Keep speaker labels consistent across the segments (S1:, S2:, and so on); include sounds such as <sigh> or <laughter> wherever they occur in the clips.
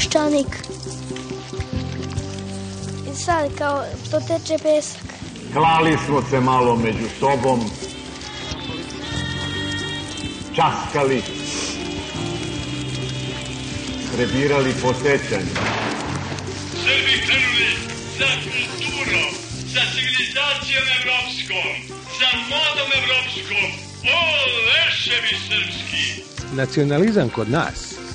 S1: Peščanik. I sad kao to teče pesak.
S2: Klali smo se malo među sobom, časkali, prebirali po sećanju.
S3: Srbi krenuli sa kulturom, sa civilizacijom evropskom, sa modom evropskom. O, leševi srpski!
S4: Nacionalizam kod nas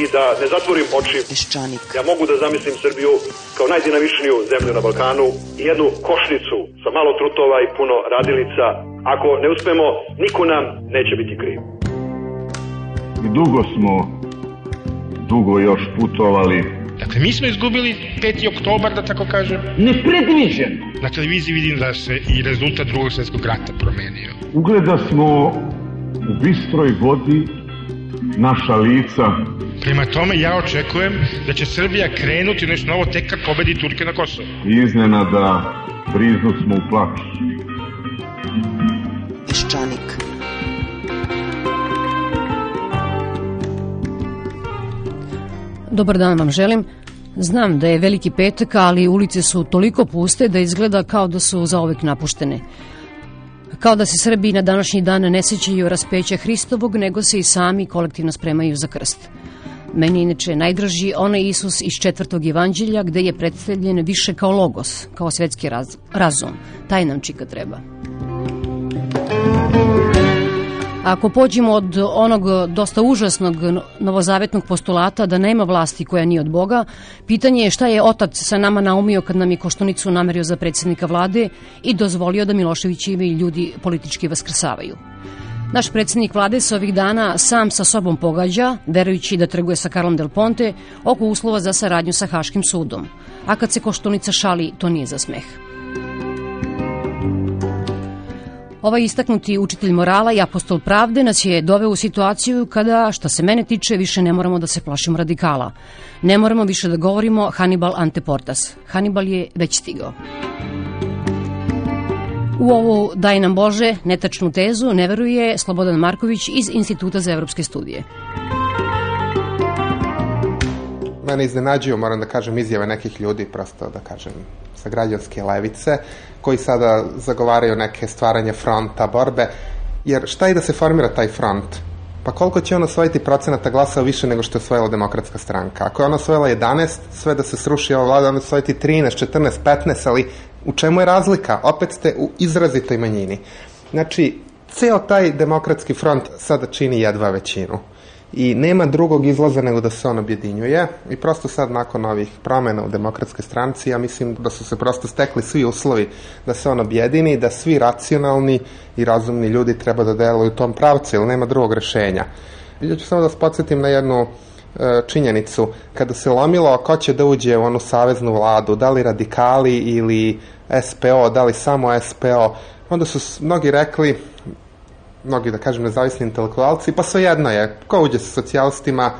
S5: I da ne zatvorim oči,
S6: Peščanik.
S5: ja mogu da zamislim Srbiju kao najdinamičniju zemlju na Balkanu i jednu košnicu sa malo trutova i puno radilica. Ako ne uspemo, niko nam neće biti kriv.
S2: I dugo smo, dugo još putovali.
S7: Dakle, mi smo izgubili 5. oktobar, da tako kažem.
S2: Nepredviđen.
S7: Na televiziji vidim da se i rezultat drugog svjetskog rata promenio.
S2: Ugleda smo u bistroj vodi naša lica.
S7: Prema tome, ja očekujem da će Srbija krenuti u nešto novo tek kad pobedi Turke na Kosovo.
S2: Iznenada priznu smo u plaću.
S6: Peščanik.
S8: Dobar dan vam želim. Znam da je veliki petak, ali ulice su toliko puste da izgleda kao da su zaovek napuštene. Kao da se Srbi na današnji dan ne sećaju raspeća Hristovog, nego se i sami kolektivno spremaju za krst. Meni je inače najdraži onaj Isus iz četvrtog evanđelja gde je predstavljen više kao logos, kao svetski raz, razum. Taj nam čika treba. Ako pođemo od onog dosta užasnog novozavetnog postulata da nema vlasti koja nije od Boga, pitanje je šta je otac sa nama naumio kad nam je Koštunicu namerio za predsjednika vlade i dozvolio da Miloševićevi ljudi politički vaskrsavaju. Naš predsjednik vlade se ovih dana sam sa sobom pogađa, verujući da trguje sa Karlom Del Ponte, oko uslova za saradnju sa Haškim sudom. A kad se Koštunica šali, to nije za smeh. Ovaj istaknuti učitelj morala i apostol pravde nas je doveo u situaciju kada, što se mene tiče, više ne moramo da se plašimo radikala. Ne moramo više da govorimo Hannibal ante portas. Hannibal je već stigao. U ovu daj nam Bože netačnu tezu ne veruje Slobodan Marković iz Instituta za evropske studije.
S9: Mene iznenađuju, moram da kažem, izjave nekih ljudi, prosto da kažem, sa građanske levice, koji sada zagovaraju neke stvaranje fronta, borbe, jer šta i da se formira taj front? Pa koliko će on osvojiti procenata glasova više nego što je osvojila demokratska stranka? Ako je ona osvojila 11, sve da se sruši ova vlada, ona osvojiti 13, 14, 15, ali u čemu je razlika? Opet ste u izrazitoj manjini. Znači, ceo taj demokratski front sada čini jedva većinu i nema drugog izlaza nego da se on objedinjuje i prosto sad nakon ovih promena u demokratskoj stranci ja mislim da su se prosto stekli svi uslovi da se on objedini da svi racionalni i razumni ljudi treba da deluju u tom pravcu jer nema drugog rešenja. Ja ću samo da vas podsjetim na jednu e, činjenicu kada se lomilo ko će da uđe u onu saveznu vladu, da li radikali ili SPO, da li samo SPO, onda su mnogi rekli mnogi, da kažem, nezavisni intelektualci, pa svejedno je, ko uđe sa socijalistima,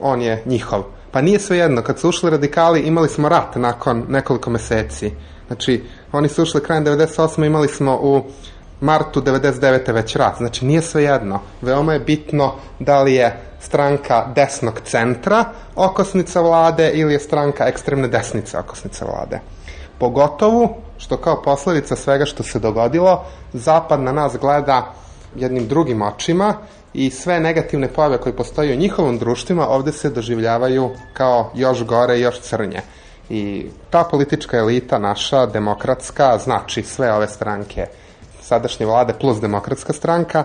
S9: on je njihov. Pa nije svejedno, kad su ušli radikali, imali smo rat nakon nekoliko meseci. Znači, oni su ušli krajem 98. imali smo u martu 99. već rat. Znači, nije svejedno. Veoma je bitno da li je stranka desnog centra okosnica vlade ili je stranka ekstremne desnice okosnica vlade. Pogotovo što kao posledica svega što se dogodilo, Zapad na nas gleda jednim drugim očima i sve negativne pojave koje postoje u njihovom društvima ovde se doživljavaju kao još gore i još crnje. I ta politička elita naša, demokratska, znači sve ove stranke sadašnje vlade plus demokratska stranka,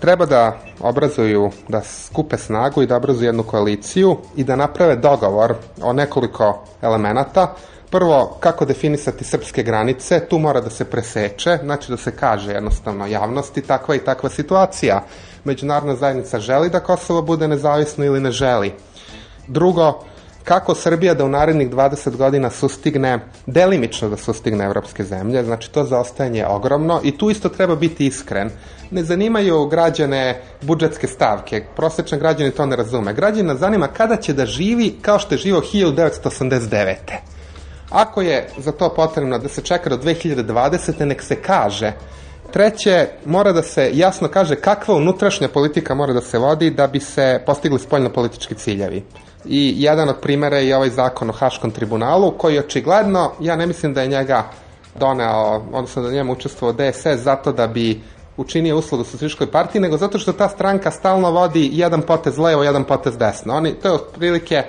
S9: treba da obrazuju, da skupe snagu i da obrazuju jednu koaliciju i da naprave dogovor o nekoliko elemenata. Prvo, kako definisati srpske granice, tu mora da se preseče, znači da se kaže jednostavno javnosti takva i takva situacija. Međunarodna zajednica želi da Kosovo bude nezavisno ili ne želi. Drugo, kako Srbija da u narednih 20 godina sustigne, delimično da sustigne evropske zemlje, znači to zaostajanje je ogromno i tu isto treba biti iskren. Ne zanimaju građane budžetske stavke, prosečan građani to ne razume. Građana zanima kada će da živi kao što je živo 1989. Ako je za to potrebno da se čeka do 2020. nek se kaže Treće, mora da se jasno kaže kakva unutrašnja politika mora da se vodi da bi se postigli spoljno politički ciljevi. I jedan od primera je ovaj zakon o Haškom tribunalu, koji očigledno, ja ne mislim da je njega doneo, odnosno da njemu učestvovao DSS zato da bi učinio uslugu Socijalističkoj partiji, nego zato što ta stranka stalno vodi jedan potez levo, jedan potez desno. Oni, to je otprilike,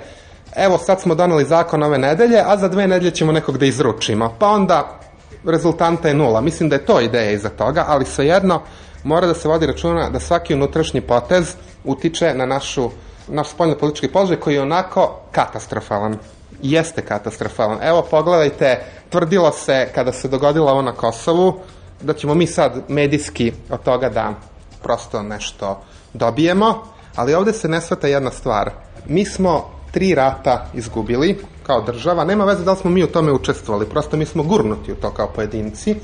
S9: evo sad smo doneli zakon ove nedelje, a za dve nedelje ćemo nekog da izručimo. Pa onda rezultanta je nula. Mislim da je to ideja iza toga, ali svejedno mora da se vodi računa da svaki unutrašnji potez utiče na našu naš spoljno politički položaj koji je onako katastrofalan. Jeste katastrofalan. Evo pogledajte, tvrdilo se kada se dogodilo ovo na Kosovu da ćemo mi sad medijski od toga da prosto nešto dobijemo, ali ovde se ne svata jedna stvar. Mi smo tri rata izgubili kao država, nema veze da li smo mi u tome učestvovali, prosto mi smo gurnuti u to kao pojedinci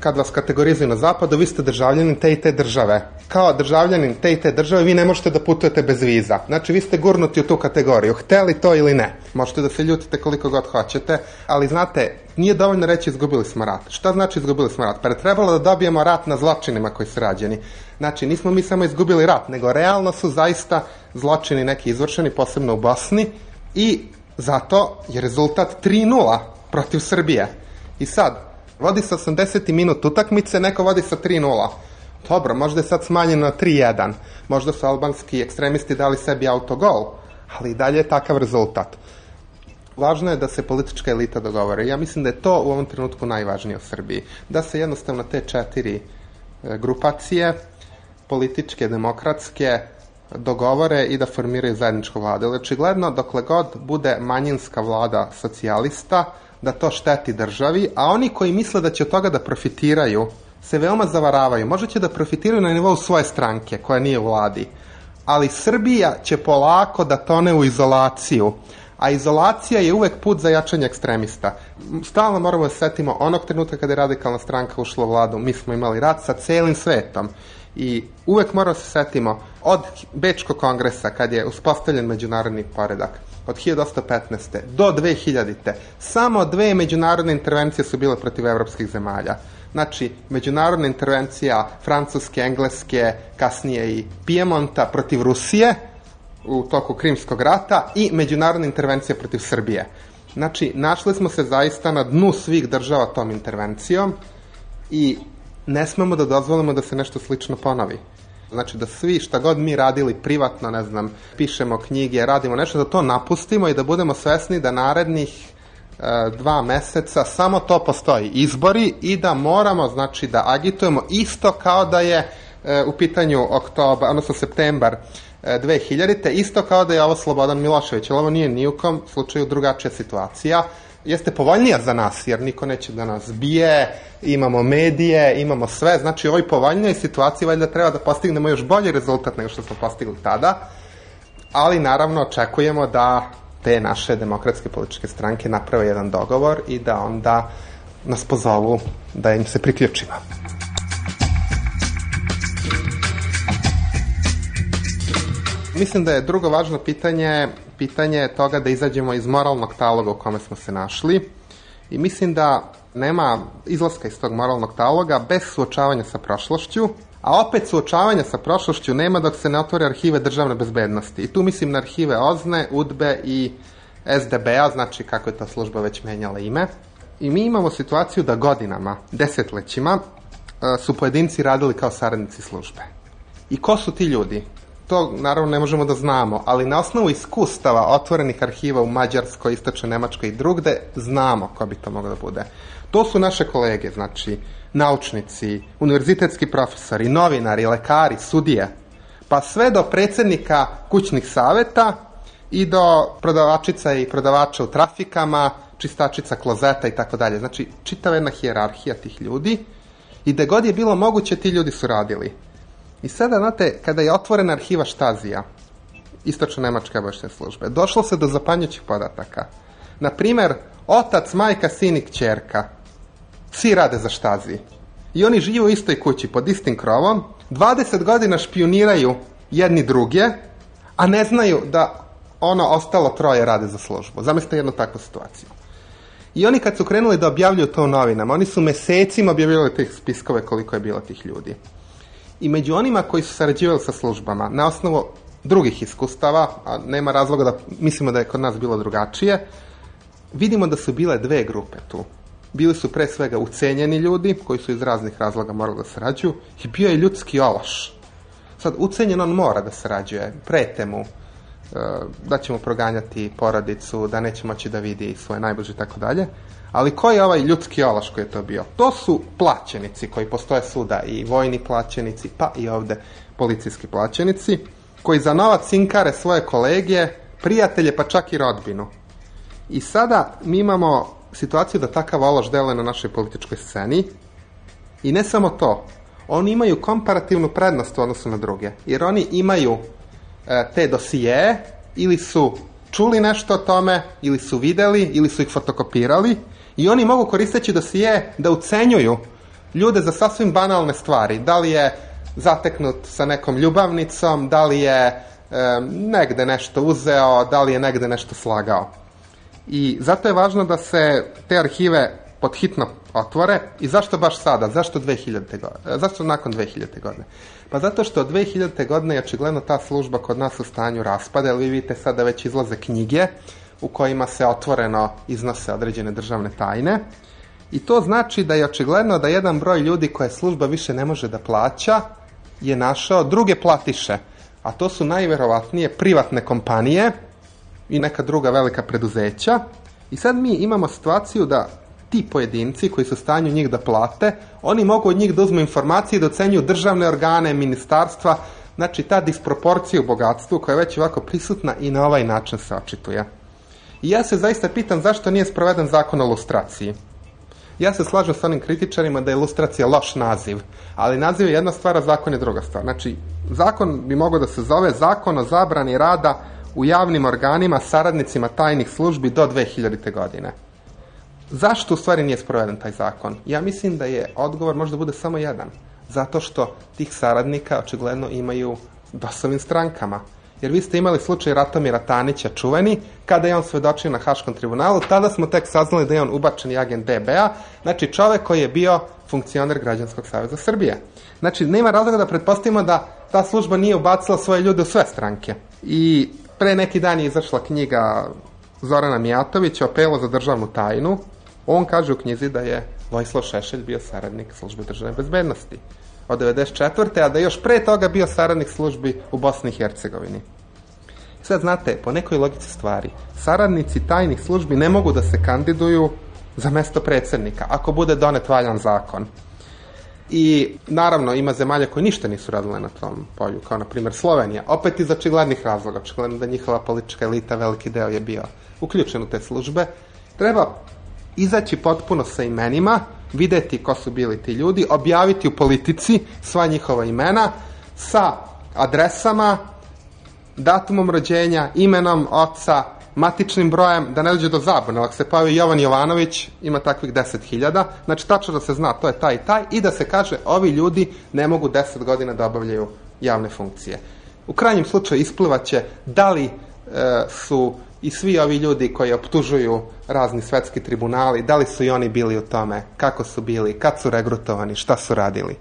S9: kad vas kategorizuju na zapadu, vi ste državljanin te i te države. Kao državljanin te i te države vi ne možete da putujete bez viza. Znači vi ste gurnuti u tu kategoriju, hteli to ili ne. Možete da se ljutite koliko god hoćete, ali znate, nije dovoljno reći izgubili smo rat. Šta znači izgubili smo rat? Pa je trebalo da dobijemo rat na zločinima koji su rađeni. Znači, nismo mi samo izgubili rat, nego realno su zaista zločini neki izvršeni, posebno u Bosni, i zato je rezultat 3-0 protiv Srbije. I sad, Vodi se 80. minut utakmice, neko vodi sa 3-0. Dobro, možda je sad smanjeno na 3-1. Možda su albanski ekstremisti dali sebi autogol, ali i dalje je takav rezultat. Važno je da se politička elita dogovore. Ja mislim da je to u ovom trenutku najvažnije u Srbiji. Da se jednostavno te četiri e, grupacije, političke, demokratske, dogovore i da formiraju zajedničku vladu. Očigledno, dokle god bude manjinska vlada socijalista, da to šteti državi, a oni koji misle da će od toga da profitiraju se veoma zavaravaju. Možda će da profitiraju na nivou svoje stranke koja nije u vladi, ali Srbija će polako da tone u izolaciju, a izolacija je uvek put za jačanje ekstremista. Stalno moramo da setimo onog trenutka kada je radikalna stranka ušla u vladu, mi smo imali rat sa celim svetom i uvek moramo da se setimo od Bečkog kongresa kad je uspostavljen međunarodni poredak od 1815. do 2000. Samo dve međunarodne intervencije su bile protiv evropskih zemalja. Znači, međunarodna intervencija Francuske, Engleske, kasnije i Pijemonta protiv Rusije u toku Krimskog rata i međunarodna intervencija protiv Srbije. Znači, našli smo se zaista na dnu svih država tom intervencijom i ne smemo da dozvolimo da se nešto slično ponovi. Znači da svi šta god mi radili privatno, ne znam, pišemo knjige, radimo nešto, da to napustimo i da budemo svesni da narednih e, dva meseca samo to postoji. Izbori i da moramo, znači, da agitujemo isto kao da je e, u pitanju oktobar, odnosno septembar 2000. Isto kao da je ovo Slobodan Milošević, ali ovo nije ni u kom slučaju drugačija situacija jeste povoljnija za nas, jer niko neće da nas bije, imamo medije, imamo sve, znači u ovoj povoljnijoj situaciji valjda treba da postignemo još bolji rezultat nego što smo postigli tada, ali naravno očekujemo da te naše demokratske političke stranke naprave jedan dogovor i da onda nas pozovu da im se priključimo. Mislim da je drugo važno pitanje pitanje toga da izađemo iz moralnog taloga u kome smo se našli i mislim da nema izlaska iz tog moralnog taloga bez suočavanja sa prošlošću, a opet suočavanja sa prošlošću nema dok se ne otvore arhive državne bezbednosti. I tu mislim na arhive OZNE, UDBE i SDB-a, znači kako je ta služba već menjala ime. I mi imamo situaciju da godinama, desetlećima, e, su pojedinci radili kao saradnici službe. I ko su ti ljudi? To naravno ne možemo da znamo, ali na osnovu iskustava otvorenih arhiva u Mađarskoj, Istočnoj Nemačkoj i drugde, znamo ko bi to moglo da bude. To su naše kolege, znači naučnici, univerzitetski profesori, novinari, lekari, sudije, pa sve do predsednika kućnih saveta i do prodavačica i prodavača u trafikama, čistačica klozeta i tako dalje. Znači, čitava jedna hijerarhija tih ljudi i da god je bilo moguće, ti ljudi su radili. I sada, znate, kada je otvorena arhiva Štazija, istočno-nemačke obaveštajne službe, došlo se do zapanjućih podataka. Na primer, otac, majka, sin i kćerka, svi rade za Štazi. I oni žive u istoj kući, pod istim krovom, 20 godina špioniraju jedni druge, a ne znaju da ono ostalo troje rade za službu. Zamislite jednu takvu situaciju. I oni kad su krenuli da objavljuju to u novinama, oni su mesecima objavljivali tih spiskove koliko je bilo tih ljudi. I među onima koji su sarađivali sa službama, na osnovu drugih iskustava, a nema razloga da mislimo da je kod nas bilo drugačije, vidimo da su bile dve grupe tu. Bili su pre svega ucenjeni ljudi, koji su iz raznih razloga morali da sarađuju, i bio je ljudski ološ. Sad, ucenjen on mora da sarađuje, prete mu, da ćemo proganjati porodicu, da neće moći da vidi svoje najbliže i tako dalje. Ali ko je ovaj ljudski ološ koji je to bio? To su plaćenici koji postoje suda i vojni plaćenici, pa i ovde policijski plaćenici, koji za novac cinkare svoje kolege, prijatelje, pa čak i rodbinu. I sada mi imamo situaciju da takav ološ deluje na našoj političkoj sceni i ne samo to, oni imaju komparativnu prednost u odnosu na druge, jer oni imaju e, te dosije ili su čuli nešto o tome, ili su videli, ili su ih fotokopirali i oni mogu koristeći dosije da ucenjuju ljude za sasvim banalne stvari. Da li je zateknut sa nekom ljubavnicom, da li je e, negde nešto uzeo, da li je negde nešto slagao. I zato je važno da se te arhive podhitno otvore i zašto baš sada, zašto 2000. godine, zašto nakon 2000. godine? Pa zato što od 2000. godine je očigledno ta služba kod nas u stanju raspada, jer vi vidite sada već izlaze knjige u kojima se otvoreno iznose određene državne tajne. I to znači da je očigledno da jedan broj ljudi koje služba više ne može da plaća je našao druge platiše, a to su najverovatnije privatne kompanije i neka druga velika preduzeća. I sad mi imamo situaciju da ti pojedinci koji su stanju njih da plate, oni mogu od njih da uzmu informacije i da ocenjuju državne organe, ministarstva, znači ta disproporcija u bogatstvu koja je već ovako prisutna i na ovaj način se očituje. I ja se zaista pitam zašto nije sproveden zakon o lustraciji. Ja se slažem sa onim kritičarima da je ilustracija loš naziv, ali naziv je jedna stvar, a zakon je druga stvar. Znači, zakon bi mogao da se zove zakon o zabrani rada u javnim organima saradnicima tajnih službi do 2000. godine. Zašto u stvari nije sproveden taj zakon? Ja mislim da je odgovor možda bude samo jedan. Zato što tih saradnika očigledno imaju dosovim strankama. Jer vi ste imali slučaj Ratomira Tanića čuveni, kada je on svedočio na Haškom tribunalu, tada smo tek saznali da je on ubačeni agent DBA, znači čovek koji je bio funkcioner Građanskog saveza Srbije. Znači, nema razloga da pretpostavimo da ta služba nije ubacila svoje ljude u sve stranke. I pre neki dan je izašla knjiga Zorana Mijatovića, Apelo za državnu tajnu, On kaže u knjizi da je Vojislav Šešelj bio saradnik službe državne bezbednosti od 94. a da još pre toga bio saradnik službi u Bosni i Hercegovini. Sad znate, po nekoj logici stvari, saradnici tajnih službi ne mogu da se kandiduju za mesto predsednika, ako bude donet valjan zakon. I naravno ima zemalja koje ništa nisu radile na tom polju, kao na primjer Slovenija, opet iz očiglednih razloga, očigledno da njihova politička elita, veliki deo je bio uključen u te službe. Treba izaći potpuno sa imenima, videti ko su bili ti ljudi, objaviti u politici sva njihova imena sa adresama, datumom rođenja, imenom oca, matičnim brojem, da ne dođe do zabune. Ako se pojavi Jovan Jovanović, ima takvih 10.000, znači tačno da se zna to je taj i taj i da se kaže ovi ljudi ne mogu 10 godina da obavljaju javne funkcije. U krajnjem slučaju isplivaće da li e, su i svi ovi ljudi koji optužuju razni svetski tribunali, da li su i oni bili u tome, kako su bili, kad su regrutovani, šta su radili.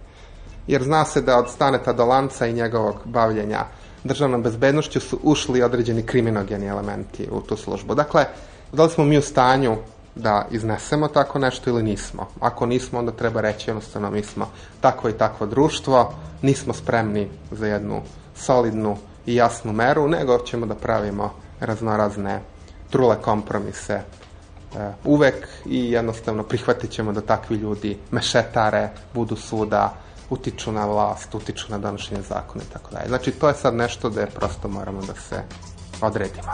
S9: Jer zna se da od Staneta do Lanca i njegovog bavljenja državnom bezbednošću su ušli određeni kriminogeni elementi u tu službu. Dakle, da li smo mi u stanju da iznesemo tako nešto ili nismo. Ako nismo, onda treba reći jednostavno mi smo takvo i takvo društvo, nismo spremni za jednu solidnu i jasnu meru, nego ćemo da pravimo raznorazne trule kompromise uvek i jednostavno prihvatit ćemo da takvi ljudi mešetare, budu svuda, utiču na vlast, utiču na donošenje zakona i tako dalje. Znači, to je sad nešto da prosto moramo da se odredimo.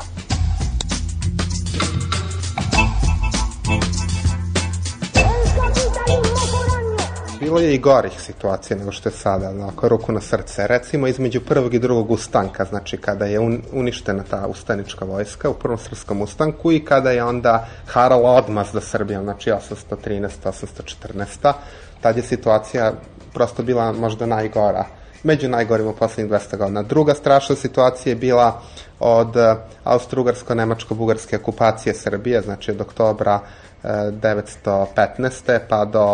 S9: Bilo je i gorih situacija nego što je sada, onako, ruku na srce. Recimo, između prvog i drugog ustanka, znači kada je un, uništena ta ustanička vojska u prvom srpskom ustanku i kada je onda harala odmazda Srbijom, znači 813. 814. Tad je situacija prosto bila možda najgora među najgorim u poslednjih 200 godina. Druga strašna situacija je bila od austro-ugarsko-nemačko-bugarske okupacije Srbije, znači od oktobra 915. pa do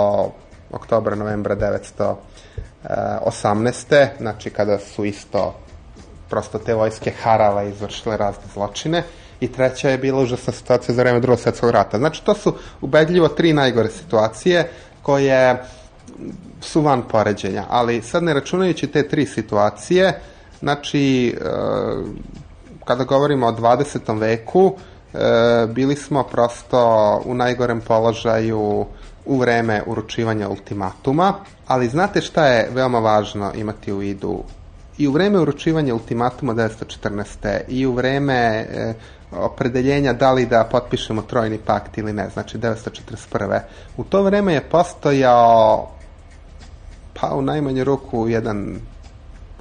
S9: oktobra, novembra 918. Znači kada su isto prosto te vojske Harala izvršile razne zločine i treća je bila užasna situacija za vreme drugog svetskog rata. Znači to su ubedljivo tri najgore situacije koje su van poređenja, ali sad ne računajući te tri situacije, znači kada govorimo o 20. veku, bili smo prosto u najgorem položaju u vreme uručivanja ultimatuma, ali znate šta je veoma važno imati u vidu i u vreme uručivanja ultimatuma 1914. i u vreme e, opredeljenja da li da potpišemo trojni pakt ili ne, znači 1941. U to vreme je postojao pa u najmanju ruku jedan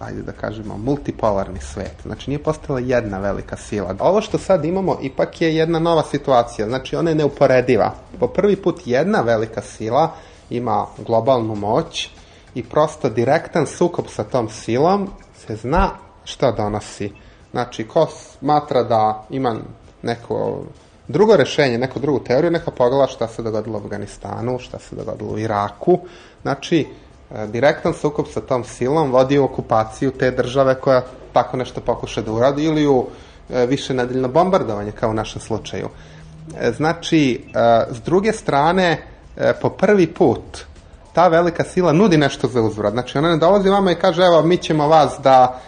S9: ajde da kažemo, multipolarni svet. Znači, nije postala jedna velika sila. Ovo što sad imamo ipak je jedna nova situacija. Znači, ona je neuporediva. Po prvi put jedna velika sila ima globalnu moć i prosto direktan sukob sa tom silom se zna šta donosi. Znači, ko smatra da ima neko drugo rešenje, neku drugu teoriju, neka pogleda šta se dogodilo u Afganistanu, šta se dogodilo u Iraku. Znači, direktan sukob sa tom silom vodi u okupaciju te države koja tako nešto pokuša da uradi ili u više nedeljno bombardovanje kao u našem slučaju. Znači, s druge strane, po prvi put ta velika sila nudi nešto za uzvrat. Znači, ona ne dolazi vama i kaže, evo, mi ćemo vas da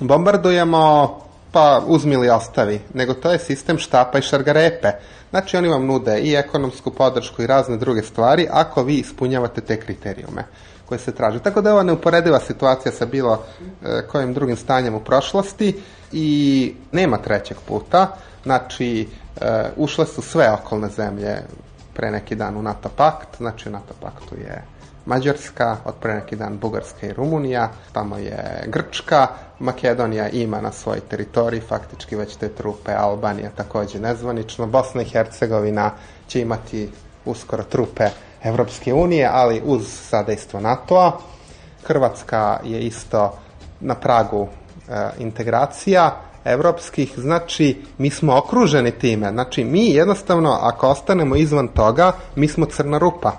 S9: bombardujemo, pa uzmi ili ostavi. Nego to je sistem štapa i šargarepe. Znači, oni vam nude i ekonomsku podršku i razne druge stvari ako vi ispunjavate te kriterijume koje se traže. Tako da je ova neuporediva situacija sa bilo e, kojim drugim stanjem u prošlosti i nema trećeg puta. Znači, e, ušle su sve okolne zemlje pre neki dan u NATO pakt, znači u NATO paktu je Mađarska, od pre neki dan Bugarska i Rumunija, tamo je Grčka, Makedonija ima na svojoj teritoriji faktički već te trupe, Albanija takođe nezvanično, Bosna i Hercegovina će imati uskoro trupe Evropske unije, ali uz sadejstvo NATO-a. Hrvatska je isto na pragu e, integracija evropskih, znači mi smo okruženi time, znači mi jednostavno ako ostanemo izvan toga, mi smo crna rupa.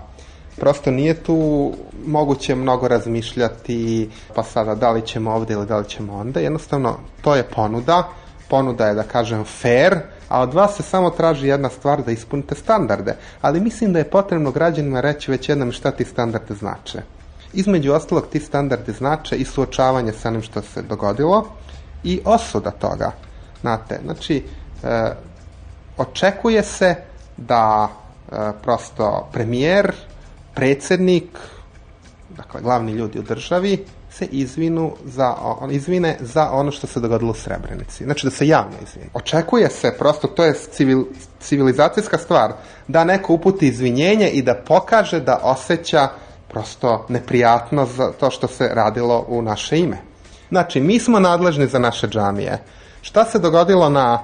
S9: Prosto nije tu moguće mnogo razmišljati pa sada da li ćemo ovde ili da li ćemo onda, jednostavno to je ponuda, ponuda je da kažem fair, a od vas se samo traži jedna stvar da ispunite standarde. Ali mislim da je potrebno građanima reći već jednom šta ti standarde znače. Između ostalog ti standarde znače i suočavanje sa onim što se dogodilo i osuda toga. Znate, znači, e, očekuje se da e, prosto premijer, predsednik, dakle glavni ljudi u državi, se izvinu za, on, izvine za ono što se dogodilo u Srebrenici. Znači da se javno izvine. Očekuje se, prosto to je civil, civilizacijska stvar, da neko uputi izvinjenje i da pokaže da osjeća prosto neprijatno za to što se radilo u naše ime. Znači, mi smo nadležni za naše džamije. Šta se dogodilo na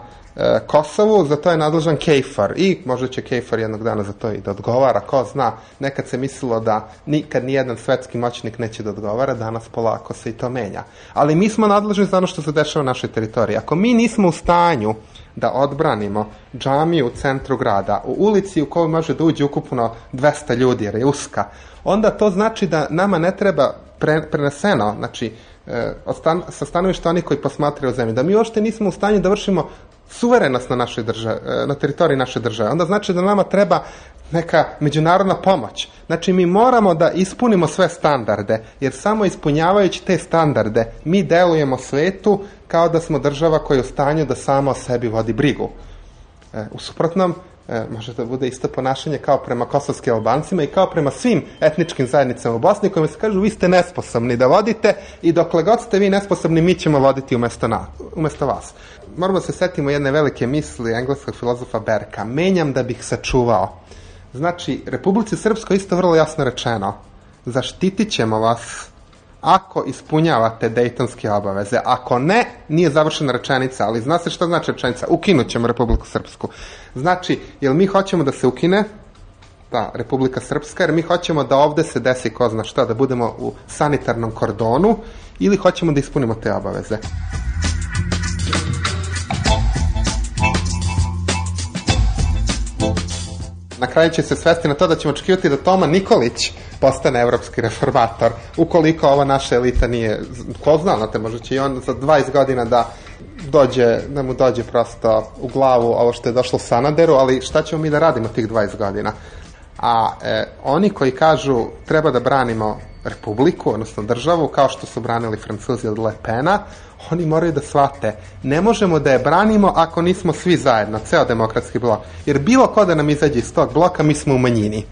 S9: Kosovu, za to je nadležan Kejfar i možda će Kejfar jednog dana za to i da odgovara, ko zna, nekad se mislilo da nikad nijedan svetski moćnik neće da odgovara, danas polako se i to menja. Ali mi smo nadležni za ono što se dešava na našoj teritoriji. Ako mi nismo u stanju da odbranimo džamiju u centru grada, u ulici u kojoj može da uđe ukupno 200 ljudi jer je uska, onda to znači da nama ne treba pre, preneseno, znači e, sa stanovišta onih koji posmatraju zemlju, da mi uopšte nismo u stanju da vršimo suverenost na, našoj državi, na teritoriji naše države. Onda znači da nama treba neka međunarodna pomoć. Znači mi moramo da ispunimo sve standarde, jer samo ispunjavajući te standarde mi delujemo svetu kao da smo država koja je u stanju da sama o sebi vodi brigu. E, u suprotnom, e, može da bude isto ponašanje kao prema kosovskim albancima i kao prema svim etničkim zajednicama u Bosni kojima se kažu vi ste nesposobni da vodite i dokle god ste vi nesposobni mi ćemo voditi umesto, na, umesto vas. Moramo da se setimo jedne velike misli engleskog filozofa Berka. Menjam da bih sačuvao. Znači, Republici Srpskoj isto vrlo jasno rečeno. Zaštitit ćemo vas ako ispunjavate dejtonske obaveze. Ako ne, nije završena rečenica, ali zna se šta znači rečenica. Ukinut ćemo Republiku Srpsku. Znači, jel mi hoćemo da se ukine ta Republika Srpska, jer mi hoćemo da ovde se desi ko zna šta, da budemo u sanitarnom kordonu ili hoćemo da ispunimo te obaveze. Na kraju će se svesti na to da ćemo očekivati da Toma Nikolić postane evropski reformator, ukoliko ova naša elita nije, ko zna, znate, možda će i on za 20 godina da dođe, da mu dođe prosto u glavu ovo što je došlo Sanaderu, ali šta ćemo mi da radimo tih 20 godina? A e, oni koji kažu treba da branimo republiku, odnosno državu, kao što su branili Francuzi od Le Pena, oni moraju da shvate, ne možemo da je branimo ako nismo svi zajedno, ceo demokratski blok. Jer bilo ko da nam izađe iz tog bloka, mi smo u manjini.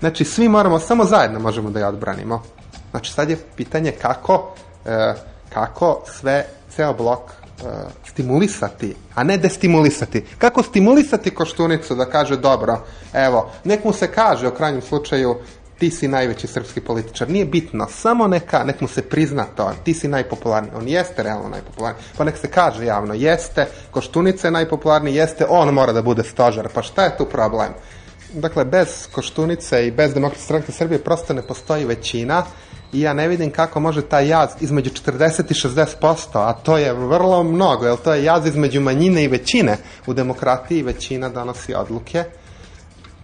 S9: Znači, svi moramo, samo zajedno možemo da je odbranimo. Znači, sad je pitanje kako, e, kako sve, ceo blok e, stimulisati, a ne destimulisati. Kako stimulisati Koštunicu da kaže dobro, evo, nek mu se kaže u krajnjem slučaju ti si najveći srpski političar. Nije bitno, samo neka, nek mu se prizna to, ti si najpopularniji. On jeste realno najpopularniji. Pa nek se kaže javno, jeste, Koštunica je najpopularniji, jeste, on mora da bude stožar. Pa šta je tu problem? Dakle, bez Koštunice i bez Demokratske stranke Srbije prosto ne postoji većina i ja ne vidim kako može taj jaz između 40 i 60%, a to je vrlo mnogo, jer to je jaz između manjine i većine. U demokratiji većina donosi odluke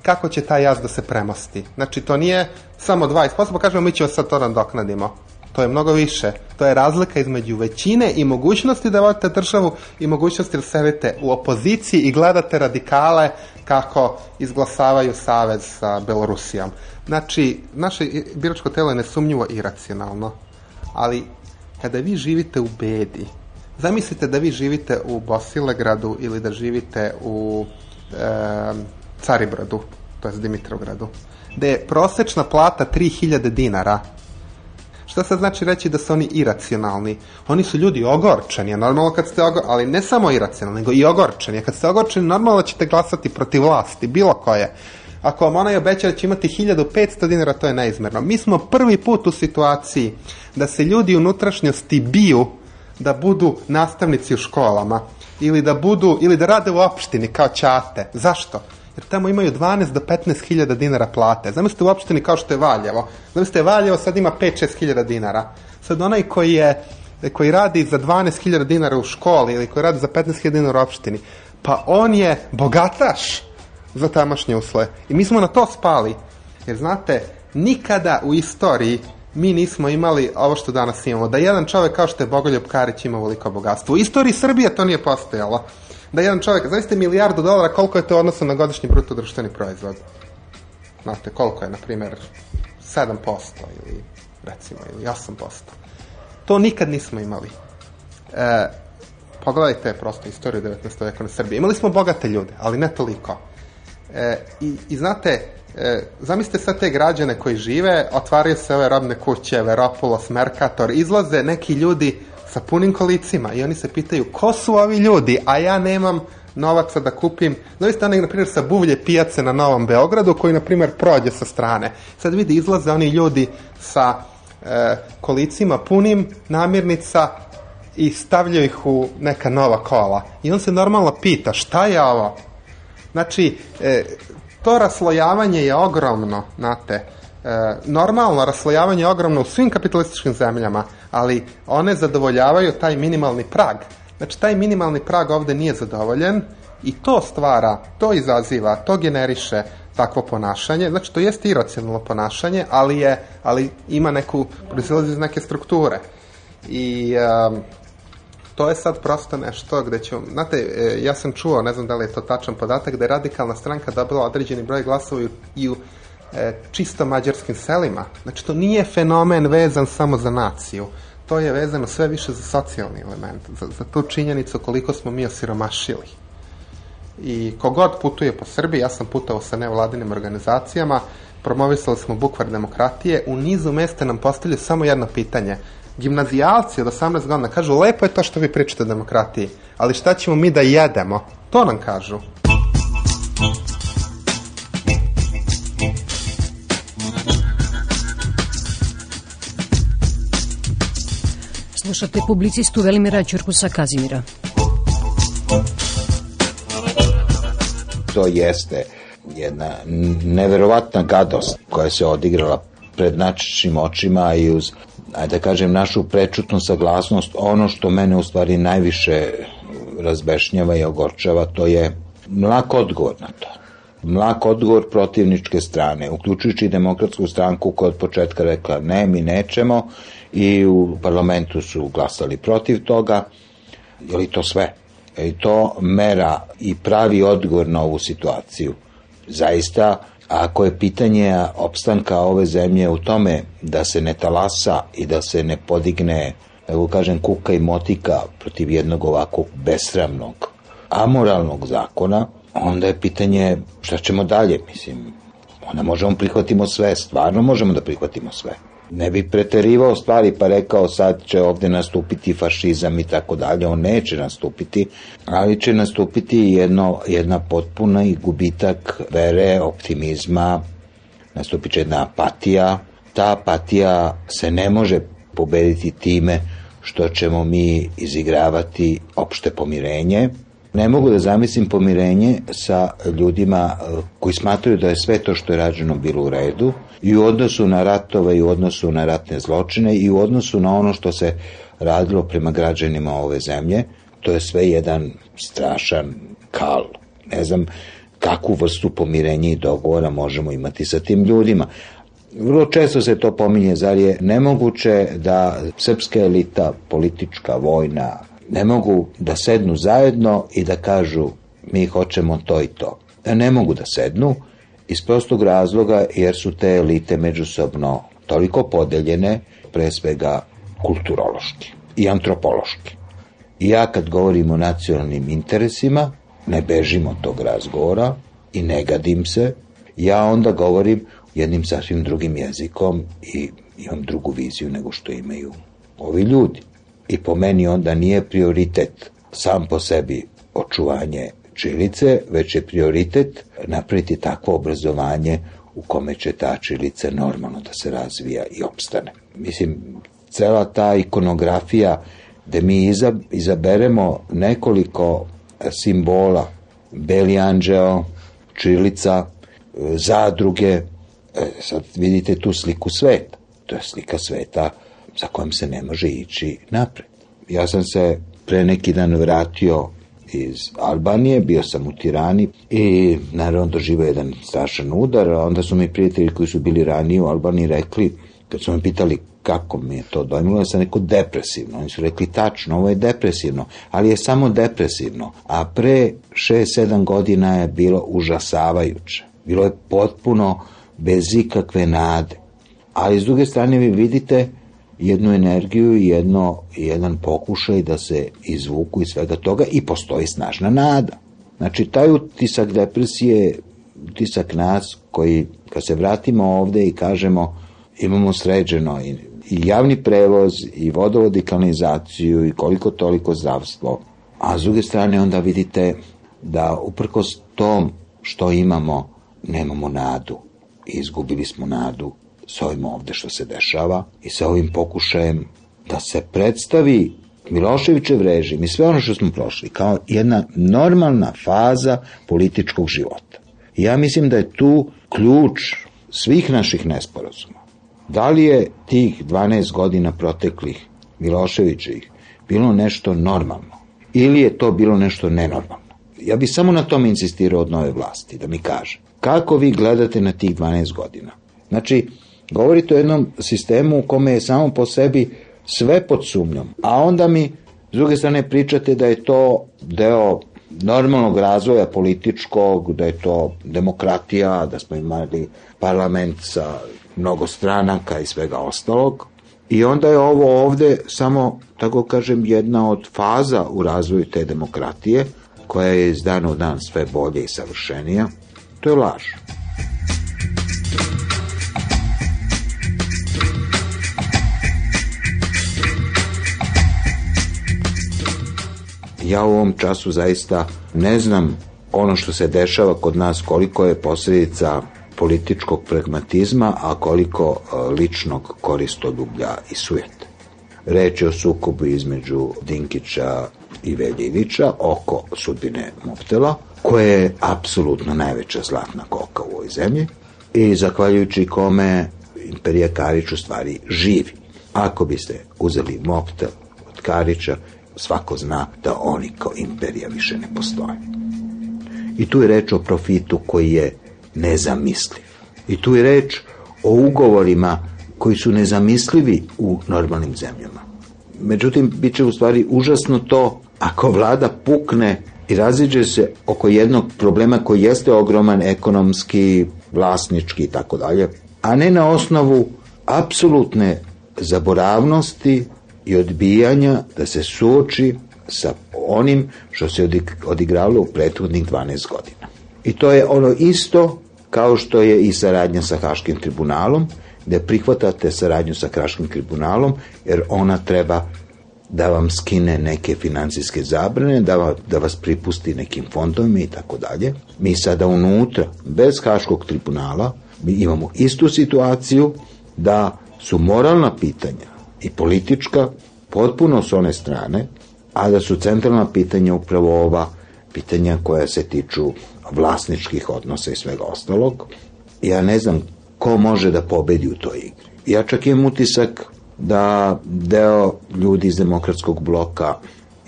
S9: kako će taj jaz da se premosti. Znači, to nije samo 20%, pa kažemo mi ćemo sad to nadoknadimo. To je mnogo više. To je razlika između većine i mogućnosti da vodite državu i mogućnosti da sedete u opoziciji i gledate radikale kako izglasavaju savez sa Belorusijom. Znači, naše biračko telo je nesumnjivo iracionalno, ali kada vi živite u bedi, zamislite da vi živite u Bosilegradu ili da živite u Caribradu, to je Dimitrovgradu, gde je prosečna plata 3000 dinara. Šta sad znači reći da su oni iracionalni? Oni su ljudi ogorčeni, a normalno kad ste ogorčeni, ali ne samo iracionalni, nego i ogorčeni. A kad ste ogorčeni, normalno ćete glasati protiv vlasti, bilo koje. Ako vam onaj obeća da će imati 1500 dinara, to je neizmerno. Mi smo prvi put u situaciji da se ljudi unutrašnjosti biju da budu nastavnici u školama ili da budu ili da rade u opštini kao ćate. Zašto? Jer tamo imaju 12 do 15 hiljada dinara plate. Zamislite u opštini kao što je Valjevo. Zamislite Valjevo sad ima 5-6 hiljada dinara. Sad onaj koji je koji radi za 12.000 dinara u školi ili koji radi za 15.000 dinara u opštini, pa on je bogataš za tamošnje usle. I mi smo na to spali. Jer znate, nikada u istoriji mi nismo imali ovo što danas imamo. Da jedan čovek kao što je Bogoljub Karić ima veliko bogatstvo. U istoriji Srbije to nije postojalo da jedan čovjek, zaista milijardu dolara, koliko je to odnosno na godišnji bruto društveni proizvod? Znate, koliko je, na primjer, 7% ili recimo, ili 8%. To nikad nismo imali. E, pogledajte prosto istoriju 19. veka na Srbiji. Imali smo bogate ljude, ali ne toliko. E, i, I znate, e, zamislite sad te građane koji žive, otvaraju se ove robne kuće, Veropulos, Mercator, izlaze neki ljudi sa punim kolicima i oni se pitaju ko su ovi ljudi, a ja nemam novaca da kupim. Zavisite onaj, na primjer, sa buvlje pijace na Novom Beogradu, koji, na primjer, prođe sa strane. Sad vidi, izlaze oni ljudi sa e, kolicima punim namirnica i stavljaju ih u neka nova kola. I on se normalno pita, šta je ovo? Znači, e, to raslojavanje je ogromno, znate. E, normalno raslojavanje je ogromno u svim kapitalističkim zemljama, ali one zadovoljavaju taj minimalni prag. Znači, taj minimalni prag ovde nije zadovoljen i to stvara, to izaziva, to generiše takvo ponašanje. Znači, to jeste iracionalno ponašanje, ali, je, ali ima neku, proizilazi iz neke strukture. I um, to je sad prosto nešto gde ćemo, znate, e, ja sam čuo, ne znam da li je to tačan podatak, da je radikalna stranka dobila određeni broj glasova i u e, čisto mađarskim selima. Znači, to nije fenomen vezan samo za naciju. To je vezano sve više za socijalni element, za, za tu činjenicu koliko smo mi osiromašili. I kogod putuje po Srbiji, ja sam putao sa nevladinim organizacijama, promovisali smo bukvar demokratije, u nizu mesta nam postavljaju samo jedno pitanje. Gimnazijalci od 18 godina kažu, lepo je to što vi pričate o demokratiji, ali šta ćemo mi da jedemo? To nam kažu.
S8: Slušate publicistu Velimira Ćurkusa Kazimira.
S10: To jeste jedna neverovatna gadost koja se odigrala pred našim očima i uz, ajde da kažem, našu prečutnu saglasnost, ono što mene u stvari najviše razbešnjava i ogorčava, to je mlak odgovor na to. Mlak odgovor protivničke strane, uključujući demokratsku stranku koja od početka rekla ne, mi nećemo i u parlamentu su glasali protiv toga. Je li to sve? Je li to mera i pravi odgovor na ovu situaciju? Zaista, ako je pitanje opstanka ove zemlje u tome da se ne talasa i da se ne podigne, evo kažem, kuka i motika protiv jednog ovakvog besramnog, amoralnog zakona, onda je pitanje šta ćemo dalje, mislim, onda možemo prihvatimo sve, stvarno možemo da prihvatimo sve ne bi preterivao stvari pa rekao sad će ovde nastupiti fašizam i tako dalje, on neće nastupiti, ali će nastupiti jedno, jedna potpuna i gubitak vere, optimizma, nastupit će jedna apatija, ta apatija se ne može pobediti time što ćemo mi izigravati opšte pomirenje, Ne mogu da zamislim pomirenje sa ljudima e, koji smatraju da je sve to što je rađeno bilo u redu i u odnosu na ratove i u odnosu na ratne zločine i u odnosu na ono što se radilo prema građanima ove zemlje. To je sve jedan strašan kal. Ne znam kakvu vrstu pomirenja i dogovora možemo imati sa tim ljudima. Vrlo često se to pominje, zar je nemoguće da srpska elita, politička, vojna, ne mogu da sednu zajedno i da kažu mi hoćemo to i to. E, ne mogu da sednu iz prostog razloga jer su te elite međusobno toliko podeljene, pre svega kulturološki i antropološki. I ja kad govorim o nacionalnim interesima, ne bežim od tog razgovora i ne gadim se, ja onda govorim jednim sasvim drugim jezikom i imam drugu viziju nego što imaju ovi ljudi i po meni onda nije prioritet sam po sebi očuvanje čilice, već je prioritet napraviti takvo obrazovanje u kome će ta čilica normalno da se razvija i opstane. Mislim, cela ta ikonografija gde mi izaberemo nekoliko simbola, beli anđeo, čilica, zadruge, e, sad vidite tu sliku sveta. To je slika sveta sa kojom se ne može ići napred. Ja sam se pre neki dan vratio iz Albanije, bio sam u Tirani i naravno doživao jedan strašan udar, a onda su mi prijatelji koji su bili ranije u Albaniji rekli, kad su me pitali kako mi je to dojmilo, ja sam neko depresivno. Oni su rekli tačno, ovo je depresivno, ali je samo depresivno. A pre 6-7 godina je bilo užasavajuće. Bilo je potpuno bez ikakve nade. Ali s druge strane vi vidite jednu energiju i jedno, jedan pokušaj da se izvuku iz svega toga i postoji snažna nada. Znači, taj utisak depresije, utisak nas koji, kad se vratimo ovde i kažemo imamo sređeno i, i javni prevoz, i vodovod i kanalizaciju, i koliko toliko zdravstvo, a s druge strane onda vidite da uprkos tom što imamo, nemamo nadu. Izgubili smo nadu sa ovim ovde što se dešava i sa ovim pokušajem da se predstavi Miloševićev režim i sve ono što smo prošli kao jedna normalna faza političkog života. Ja mislim da je tu ključ svih naših nesporazuma. Da li je tih 12 godina proteklih Miloševićevih bilo nešto normalno ili je to bilo nešto nenormalno? Ja bih samo na tom insistirao od nove vlasti, da mi kaže. Kako vi gledate na tih 12 godina? Znači, Govorite o jednom sistemu u kome je samo po sebi sve pod sumnjom, a onda mi s druge strane pričate da je to deo normalnog razvoja političkog, da je to demokratija, da smo imali parlament sa mnogo stranaka i svega ostalog. I onda je ovo ovde samo, tako kažem, jedna od faza u razvoju te demokratije, koja je iz dana u dan sve bolje i savršenija, to je laž. Ja u ovom času zaista ne znam ono što se dešava kod nas koliko je posljedica političkog pragmatizma, a koliko e, ličnog koristoljublja i sujete. Reč je o sukobu između Dinkića i Veljevića oko sudbine Moptela, koja je apsolutno najveća zlatna koka u ovoj zemlji i zahvaljujući kome Imperija Karić u stvari živi. Ako biste uzeli Moptel od Karića, svako zna da oni kao imperija više ne postoje. I tu je reč o profitu koji je nezamisliv. I tu je reč o ugovorima koji su nezamislivi u normalnim zemljama. Međutim, bit će u stvari užasno to ako vlada pukne i raziđe se oko jednog problema koji jeste ogroman ekonomski, vlasnički i tako dalje, a ne na osnovu apsolutne zaboravnosti i odbijanja da se suoči sa onim što se odigralo u prethodnih 12 godina. I to je ono isto kao što je i saradnja sa Haškim tribunalom, gde prihvatate saradnju sa Haškim tribunalom, jer ona treba da vam skine neke financijske zabrane, da, da vas pripusti nekim fondovima i tako dalje. Mi sada unutra, bez Haškog tribunala, mi imamo istu situaciju da su moralna pitanja i politička potpuno s one strane, a da su centralna pitanja upravo ova pitanja koja se tiču vlasničkih odnosa i svega ostalog. Ja ne znam ko može da pobedi u toj igri. Ja čak imam utisak da deo ljudi iz demokratskog bloka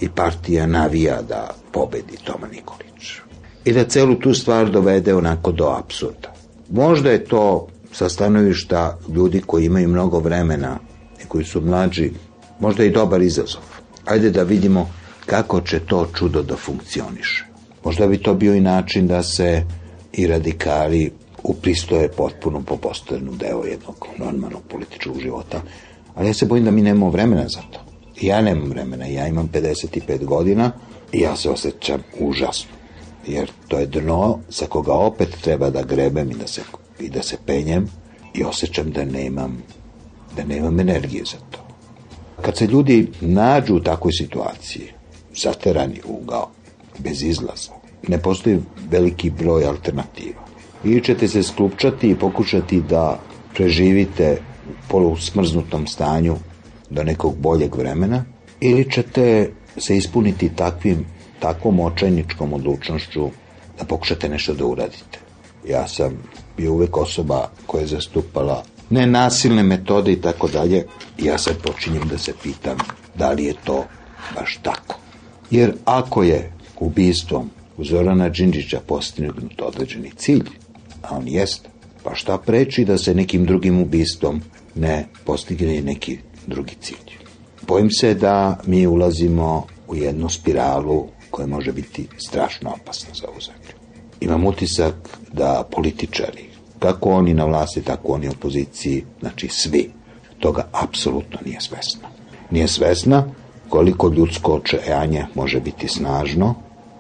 S10: i partija navija da pobedi Toma Nikolić. I da celu tu stvar dovede onako do absurda. Možda je to sa stanovišta ljudi koji imaju mnogo vremena koji su mlađi, možda i dobar izazov. Ajde da vidimo kako će to čudo da funkcioniše. Možda bi to bio i način da se i radikali upristoje potpuno po postavljenu deo jednog normalnog političkog života. Ali ja se bojim da mi nemamo vremena za to. Ja nemam vremena, ja imam 55 godina i ja se osjećam užasno. Jer to je dno sa koga opet treba da grebem i da se, i da se penjem i osjećam da nemam, da nemam energije za to. Kad se ljudi nađu u takvoj situaciji, zaterani ugao, bez izlaza, ne postoji veliki broj alternativa. Ili ćete se sklupčati i pokušati da preživite u polusmrznutom stanju do nekog boljeg vremena, ili ćete se ispuniti takvim, takvom očajničkom odlučnošću da pokušate nešto da uradite. Ja sam bio uvek osoba koja je zastupala nenasilne metode i tako dalje. Ja sad počinjem da se pitam da li je to baš tako. Jer ako je ubistvom Zorana Đinđića postignut određeni cilj, a on jeste, pa šta preči da se nekim drugim ubistvom ne postigne neki drugi cilj. Bojim se da mi ulazimo u jednu spiralu koja može biti strašno opasna za ovu zemlju. Imam utisak da političari, kako oni na vlasti, tako oni opoziciji, znači svi, toga apsolutno nije svesna. Nije svesna koliko ljudsko očajanje može biti snažno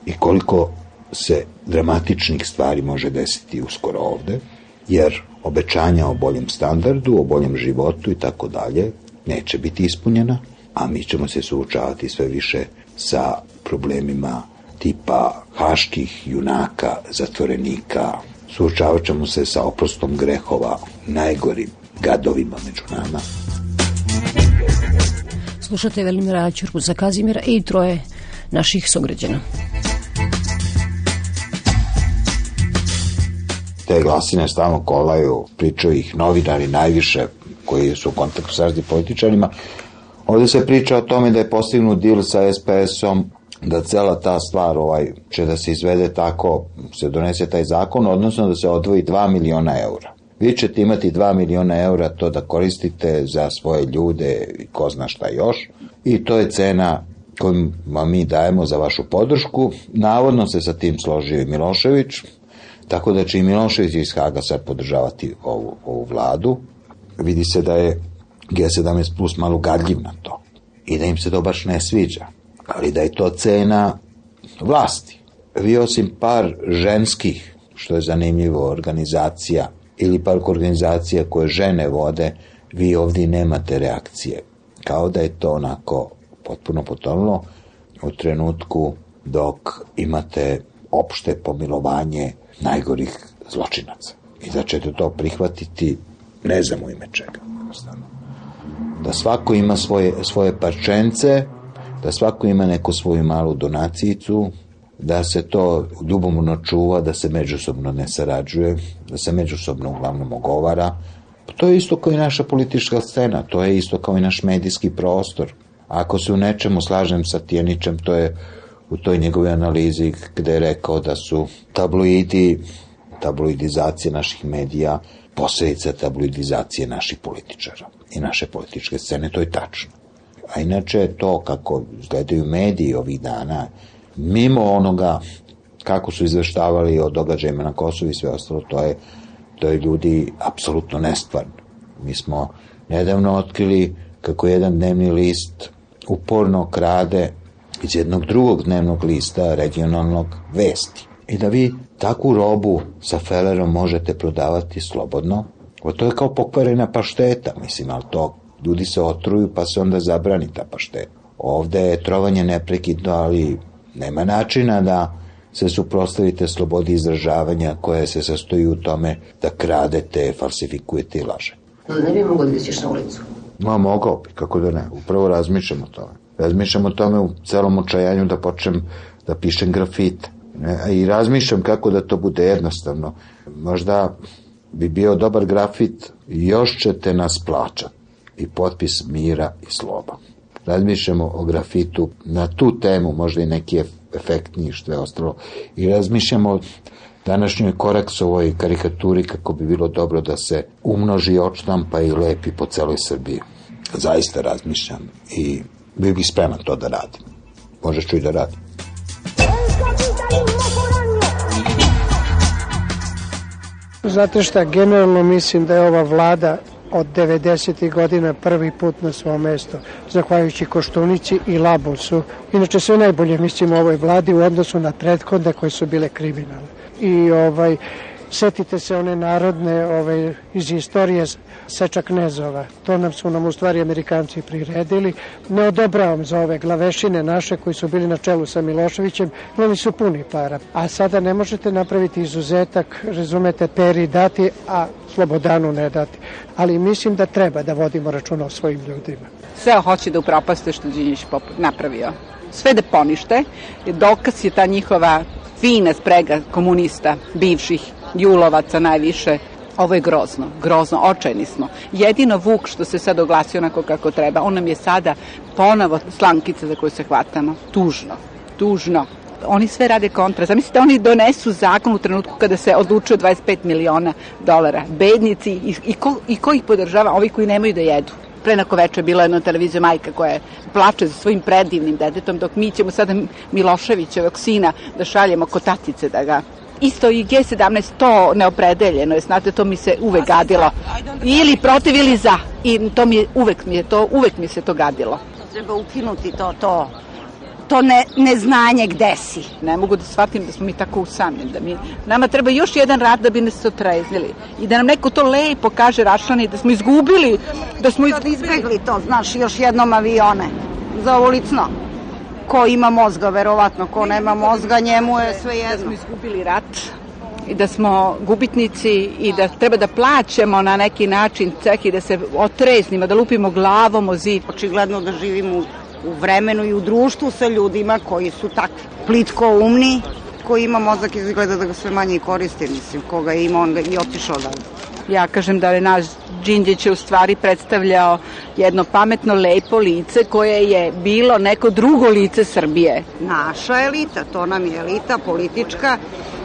S10: i koliko se dramatičnih stvari može desiti uskoro ovde, jer obećanja o boljem standardu, o boljem životu i tako dalje neće biti ispunjena, a mi ćemo se suočavati sve više sa problemima tipa haških junaka, zatvorenika, suočavat ćemo se sa oprostom grehova, najgorim gadovima među nama.
S8: Slušate Velimira Ćurku za Kazimira i troje naših sugrađana.
S10: Te glasine stalno kolaju, pričaju ih novinari najviše koji su u kontaktu sa raznim političarima. Ovde se priča o tome da je postignut dil sa SPS-om da cela ta stvar ovaj, će da se izvede tako, se donese taj zakon, odnosno da se odvoji 2 miliona eura. Vi ćete imati 2 miliona eura to da koristite za svoje ljude i ko zna šta još. I to je cena koju vam mi dajemo za vašu podršku. Navodno se sa tim složio i Milošević, tako da će i Milošević iz Haga sad podržavati ovu, ovu vladu. Vidi se da je G17 plus malo gadljiv na to i da im se to baš ne sviđa, ali da je to cena vlasti. vi osim par ženskih, što je zanimljivo, organizacija ili par organizacija koje žene vode, vi ovdje nemate reakcije. Kao da je to onako potpuno potonulo u trenutku dok imate opšte pomilovanje najgorih zločinaca. I da ćete to prihvatiti ne znam u ime čega. Da svako ima svoje, svoje parčence, da svako ima neku svoju malu donacijicu, da se to ljubomorno čuva, da se međusobno ne sarađuje, da se međusobno uglavnom ogovara. To je isto kao i naša politička scena, to je isto kao i naš medijski prostor. Ako se u nečemu slažem sa Tijenićem, to je u toj njegove analizi gde je rekao da su tabloidi, tabloidizacija naših medija, posljedica tabloidizacije naših političara i naše političke scene, to je tačno. A inače to kako izgledaju mediji ovih dana, mimo onoga kako su izveštavali o događajima na Kosovu i sve ostalo, to je, to je ljudi apsolutno nestvarno. Mi smo nedavno otkrili kako jedan dnevni list uporno krade iz jednog drugog dnevnog lista regionalnog vesti. I da vi takvu robu sa felerom možete prodavati slobodno, o to je kao pokvarena pašteta, mislim, ali to ljudi se otruju pa se onda zabrani ta pašteta. Ovde je trovanje neprekidno, ali nema načina da se suprostavite slobodi izražavanja koja se sastoji u tome da kradete, falsifikujete i laže.
S11: Ne bi mogo da izađeš na ulicu?
S10: Ma, mogao bi, kako da ne. Upravo razmišljam o tome. Razmišljam o tome u celom očajanju da počnem da pišem grafite. Ne? I razmišljam kako da to bude jednostavno. Možda bi bio dobar grafit, još ćete nas plaćati. I potpis mira i sloba. Razmišljamo o grafitu na tu temu, možda i neki efektniji što je ostalo. I razmišljamo o današnjoj koraksovoj karikaturi kako bi bilo dobro da se umnoži, odštampa i lepi po celoj Srbiji. Zaista razmišljam i bio bih spreman to da radim. Možeš ću i da radim.
S12: Znate šta, generalno mislim da je ova vlada od 90. godina prvi put na svom mesto, zahvaljujući Koštunici i Labusu. Inače sve najbolje mislim o ovoj vladi u odnosu na prethodne koje su bile kriminalne. I ovaj, setite se one narodne ovaj, iz istorije seča knezova. To nam su nam u stvari Amerikanci priredili. Ne odobravam za ove glavešine naše koji su bili na čelu sa Miloševićem. Oni su puni para. A sada ne možete napraviti izuzetak, razumete, peri dati, a Slobodanu ne dati. Ali mislim da treba da vodimo računa o svojim ljudima.
S13: Sve hoće da upropaste što Đinjić napravio. Sve da ponište. Dokaz je ta njihova fina sprega komunista, bivših, julovaca najviše, Ovo je grozno, grozno, očajni smo. Jedino Vuk što se sad oglasio onako kako treba, on nam je sada ponovo slankica za koju se hvatamo. Tužno, tužno. Oni sve rade kontra. Zamislite, oni donesu zakon u trenutku kada se odlučuje 25 miliona dolara. Bednici i, i, ko, i ko ih podržava? Ovi koji nemaju da jedu pre neko veče bila jedna televizija majka koja plače za svojim predivnim detetom, dok mi ćemo sada Miloševićevog sina da šaljemo kotatice da ga isto i G17 to neopredeljeno je, znate, to mi se uvek gadilo. Ili protiv ili za. I to mi je, uvek mi je to, uvek mi se to gadilo.
S11: Treba ukinuti to, to to ne, neznanje gde si.
S13: Ne mogu da shvatim da smo mi tako usamljeni. Da mi, nama treba još jedan rad da bi nas se otreznili. I da nam neko to lepo kaže rašlani, da smo izgubili. Da smo
S11: izgubili. izbegli to, znaš, još jednom avione. Za ovo licno ko ima mozga, verovatno, ko nema mozga, njemu je sve jedno. Da
S13: smo izgubili rat i da smo gubitnici i da treba da plaćamo na neki način ceh i da se otreznimo, da lupimo glavom o zid.
S11: Očigledno da živimo u vremenu i u društvu sa ljudima koji su takvi plitko umni, koji ima mozak izgleda da ga sve manje i koristi, mislim, koga ima, on ga i otišao da
S13: Ja kažem da je naš Đinđić je u stvari predstavljao jedno pametno, lepo lice koje je bilo neko drugo lice Srbije.
S11: Naša elita, to nam je elita politička,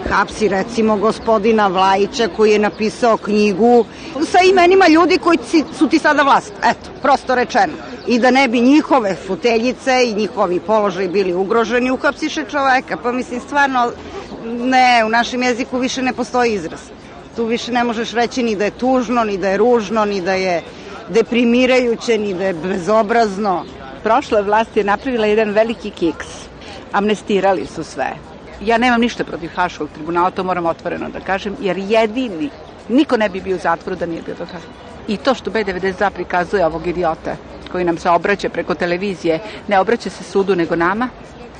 S11: hapsi recimo gospodina Vlajića koji je napisao knjigu sa imenima ljudi koji su ti sada vlast. Eto, prosto rečeno. I da ne bi njihove foteljice i njihovi položaj bili ugroženi, uhapsiše čoveka. Pa mislim, stvarno, ne, u našem jeziku više ne postoji izraz tu više ne možeš reći ni da je tužno, ni da je ružno, ni da je deprimirajuće, ni da je bezobrazno.
S13: Prošla vlast je napravila jedan veliki kiks. Amnestirali su sve. Ja nemam ništa protiv Haškog tribunala, to moram otvoreno da kažem, jer jedini, niko ne bi bio u zatvoru da nije bio do Haškog. I to što B92 prikazuje ovog idiota koji nam se obraća preko televizije, ne obraća se sudu nego nama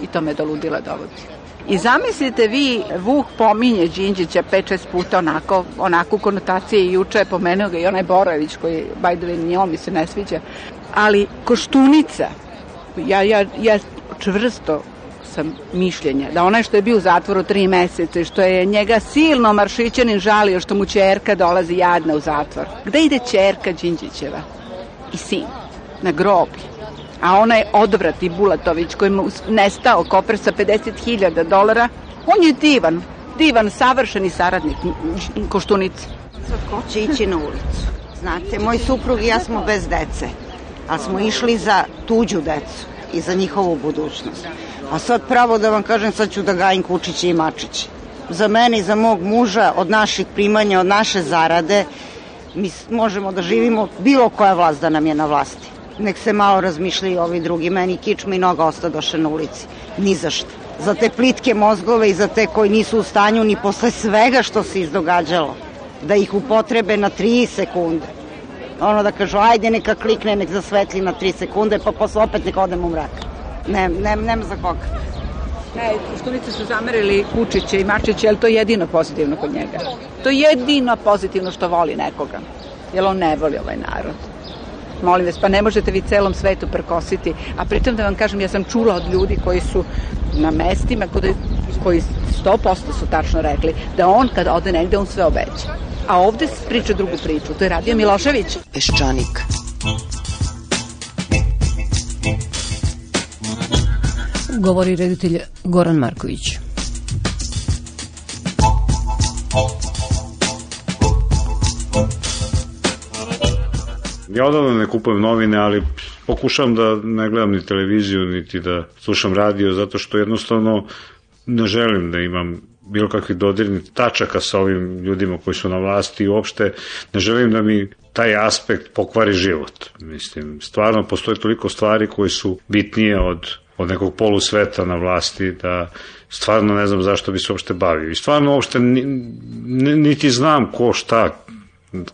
S13: i to me do ludila dovodi. I zamislite vi, Vuk pominje Đinđića 5-6 puta onako, onako konotacije i juče je pomenuo ga i onaj Borović koji, by the way, njom mi se ne sviđa. Ali Koštunica, ja, ja, ja čvrsto sam mišljenja da onaj što je bio u zatvoru tri meseca i što je njega silno maršićanin žalio što mu čerka dolazi jadna u zatvor. Gde ide čerka Đinđićeva? I sin. Na groblje. A onaj odvrati Bulatović koji mu nestao koper sa 50.000 dolara, on je divan, divan, savršeni saradnik Koštunice.
S11: Ko će ići na ulicu? Znate, moj suprug i ja smo bez dece, ali smo išli za tuđu decu i za njihovu budućnost. A sad pravo da vam kažem, sad ću da gajim kučiće i mačiće. Za mene i za mog muža, od naših primanja, od naše zarade, mi možemo da živimo bilo koja vlast da nam je na vlasti. Nek se malo razmišljaju ovi drugi. Meni kičma i noga ostadoše na ulici. Ni za šta. Za te plitke mozgove i za te koji nisu u stanju ni posle svega što se izdogađalo da ih upotrebe na 3 sekunde. Ono da kažu, ajde neka klikne, nek zasvetli na 3 sekunde, pa posle opet neka odem u mrak. Ne, ne, nema za koga.
S13: E, Koštunice su zamerili Kučića i Mačića, je li to jedino pozitivno kod njega? To je jedino pozitivno što voli nekoga. Jer on ne voli ovaj narod. Molim vas, pa ne možete vi celom svetu prkositi. A pritom da vam kažem, ja sam čula od ljudi koji su na mestima koji 100% su tačno rekli da on kad ode negde, on sve obeća. A ovde priča drugu priču. To je radio Milošević.
S6: Peščanik.
S8: Govori reditelj Goran Marković.
S14: Ja odavno ne kupujem novine, ali pokušavam da ne gledam ni televiziju, niti da slušam radio, zato što jednostavno ne želim da imam bilo kakvih dodirnih tačaka sa ovim ljudima koji su na vlasti i uopšte ne želim da mi taj aspekt pokvari život. Mislim, stvarno postoje toliko stvari koje su bitnije od od nekog polusveta na vlasti, da stvarno ne znam zašto bi se uopšte bavio. I stvarno uopšte niti znam ko šta,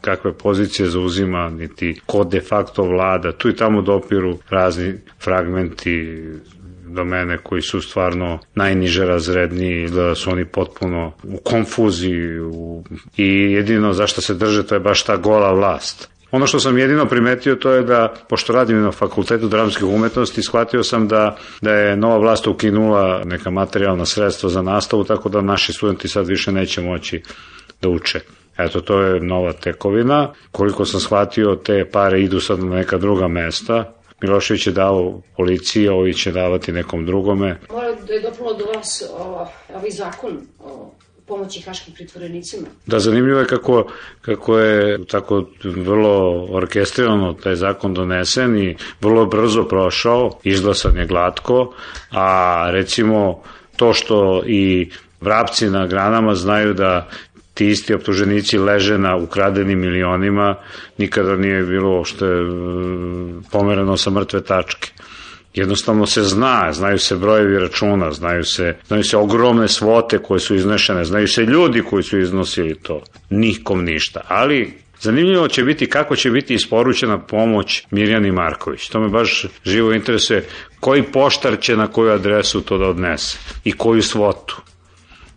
S14: kakve pozicije zauzima, niti ko de facto vlada. Tu i tamo dopiru razni fragmenti domene koji su stvarno najniže razredni, da su oni potpuno u konfuziji u, i jedino zašto se drže to je baš ta gola vlast. Ono što sam jedino primetio to je da, pošto radim na fakultetu dramskih umetnosti, shvatio sam da, da je nova vlast ukinula neka materijalna sredstva za nastavu, tako da naši studenti sad više neće moći da uče. Eto, to je nova tekovina. Koliko sam shvatio, te pare idu sad na neka druga mesta. Milošević je dao policiji, ovi će davati nekom drugome.
S8: Moram da je doprlo do vas ovaj zakon o pomoći haškim pritvorenicima.
S14: Da, zanimljivo je kako, kako je tako vrlo orkestrirano taj zakon donesen i vrlo brzo prošao, izglasan je glatko, a recimo to što i vrapci na granama znaju da ti isti optuženici leže na ukradenim milionima, nikada nije bilo što je pomerano sa mrtve tačke. Jednostavno se zna, znaju se brojevi računa, znaju se, znaju se ogromne svote koje su iznešene, znaju se ljudi koji su iznosili to. Nikom ništa. Ali Zanimljivo će biti kako će biti isporučena pomoć Mirjani Marković. To me baš živo interesuje. Koji poštar će na koju adresu to da odnese i koju svotu.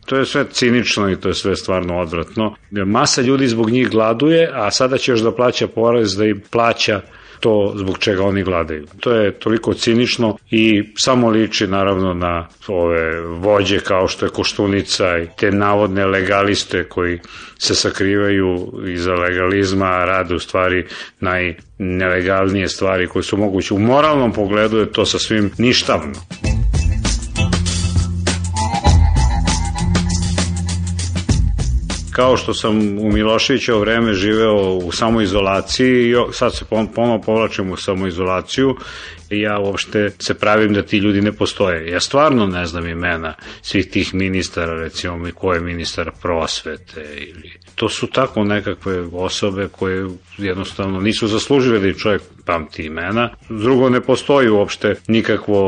S14: To je sve cinično i to je sve stvarno odvratno. Masa ljudi zbog njih gladuje, a sada će još da plaća porez da im plaća to zbog čega oni gladaju. To je toliko cinično i samo liči naravno na ove vođe kao što je Koštunica i te navodne legaliste koji se sakrivaju iza legalizma, a rade u stvari najnelegalnije stvari koje su moguće. U moralnom pogledu je to sa svim ništavno. Kao što sam u Miloševićevo vreme živeo u samoizolaciji i sad se ponovo povlačim u samoizolaciju ja uopšte se pravim da ti ljudi ne postoje. Ja stvarno ne znam imena svih tih ministara, recimo mi ko je ministar prosvete ili to su tako nekakve osobe koje jednostavno nisu zaslužile da čovjek pamti imena. Drugo, ne postoji uopšte nikakvo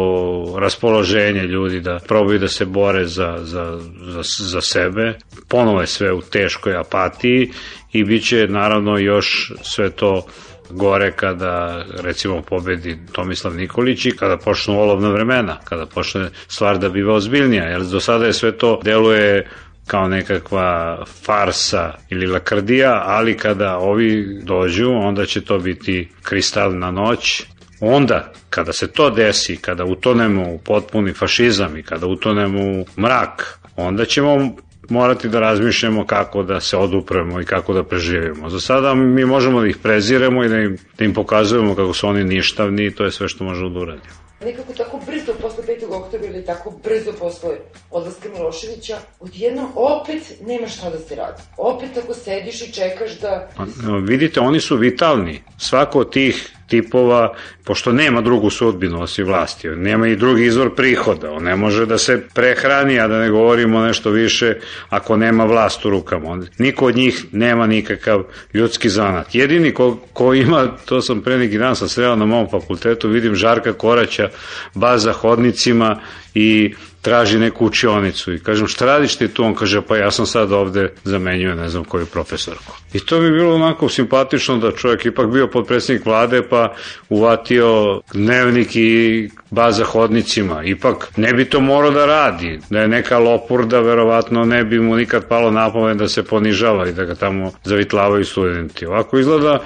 S14: raspoloženje ljudi da probaju da se bore za, za, za, za sebe. Ponovo je sve u teškoj apatiji i bit će naravno još sve to gore kada recimo pobedi Tomislav Nikolić i kada počnu olovna vremena, kada počne stvar da biva ozbiljnija, jer do sada je sve to deluje kao nekakva farsa ili lakrdija, ali kada ovi dođu, onda će to biti kristalna noć. Onda, kada se to desi, kada utonemo u potpuni fašizam i kada utonemo u mrak, onda ćemo morati da razmišljamo kako da se odupremo i kako da preživimo. Za sada mi možemo da ih preziremo i da im, da im pokazujemo kako su oni ništavni i to je sve što možemo da uradimo
S15: nekako tako brzo posle 5. oktobra ili tako brzo posle odlaska Miloševića, odjednom opet nema šta da se radi. Opet ako sediš i čekaš da...
S14: Pa, vidite, oni su vitalni. Svako od tih tipova, pošto nema drugu sudbinu osim vlasti, nema i drugi izvor prihoda, on ne može da se prehrani, a da ne govorimo nešto više ako nema vlast u rukama. On, niko od njih nema nikakav ljudski zanat. Jedini ko, ko ima, to sam pre neki dan sam sreo na mom fakultetu, vidim Žarka Koraća, baza hodnicima i traži neku učionicu i kažem šta radiš ti tu, on kaže pa ja sam sad ovde zamenjujem ne znam koju profesorku. I to bi bilo onako simpatično da čovjek ipak bio podpredsjednik vlade pa uvatio dnevnik i baza hodnicima. Ipak ne bi to morao da radi, da je neka lopurda verovatno ne bi mu nikad palo napomen da se ponižava i da ga tamo zavitlavaju studenti. Ovako izgleda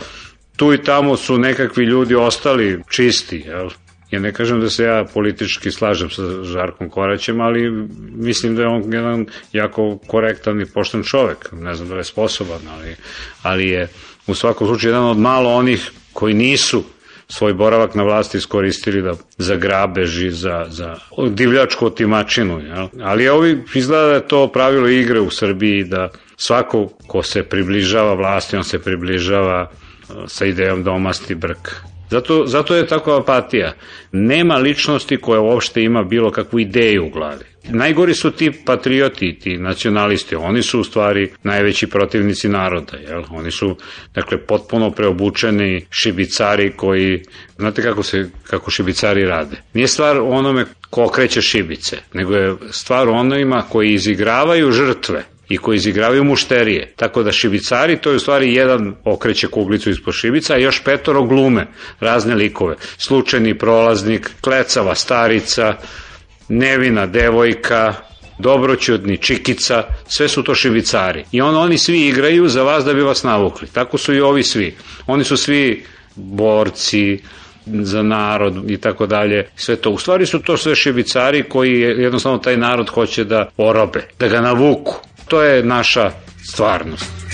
S14: tu i tamo su nekakvi ljudi ostali čisti, jel? Ja ne kažem da se ja politički slažem sa Žarkom Koraćem, ali mislim da je on jedan jako korektan i pošten čovek. Ne znam da je sposoban, ali, ali je u svakom slučaju jedan od malo onih koji nisu svoj boravak na vlasti iskoristili da, za grabež i za, za divljačku otimačinu. Jel? Ali ovi izgleda da je to pravilo igre u Srbiji da svako ko se približava vlasti, on se približava sa idejom da omasti brk Zato, zato je takva apatija. Nema ličnosti koja uopšte ima bilo kakvu ideju u glavi. Najgori su ti patrioti, ti nacionalisti, oni su u stvari najveći protivnici naroda, jel? Oni su, dakle, potpuno preobučeni šibicari koji, znate kako se, kako šibicari rade? Nije stvar onome ko kreće šibice, nego je stvar onima koji izigravaju žrtve i koji izigravaju mušterije. Tako da šibicari, to je u stvari jedan okreće kuglicu ispod šibica, a još petoro glume, razne likove. Slučajni prolaznik, klecava starica, nevina devojka, dobroćudni, čikica, sve su to šibicari. I on, oni svi igraju za vas da bi vas navukli. Tako su i ovi svi. Oni su svi borci, za narod i tako dalje, sve to. U stvari su to sve šibicari koji jednostavno taj narod hoće da orobe, da ga navuku. To je naša stvarnost.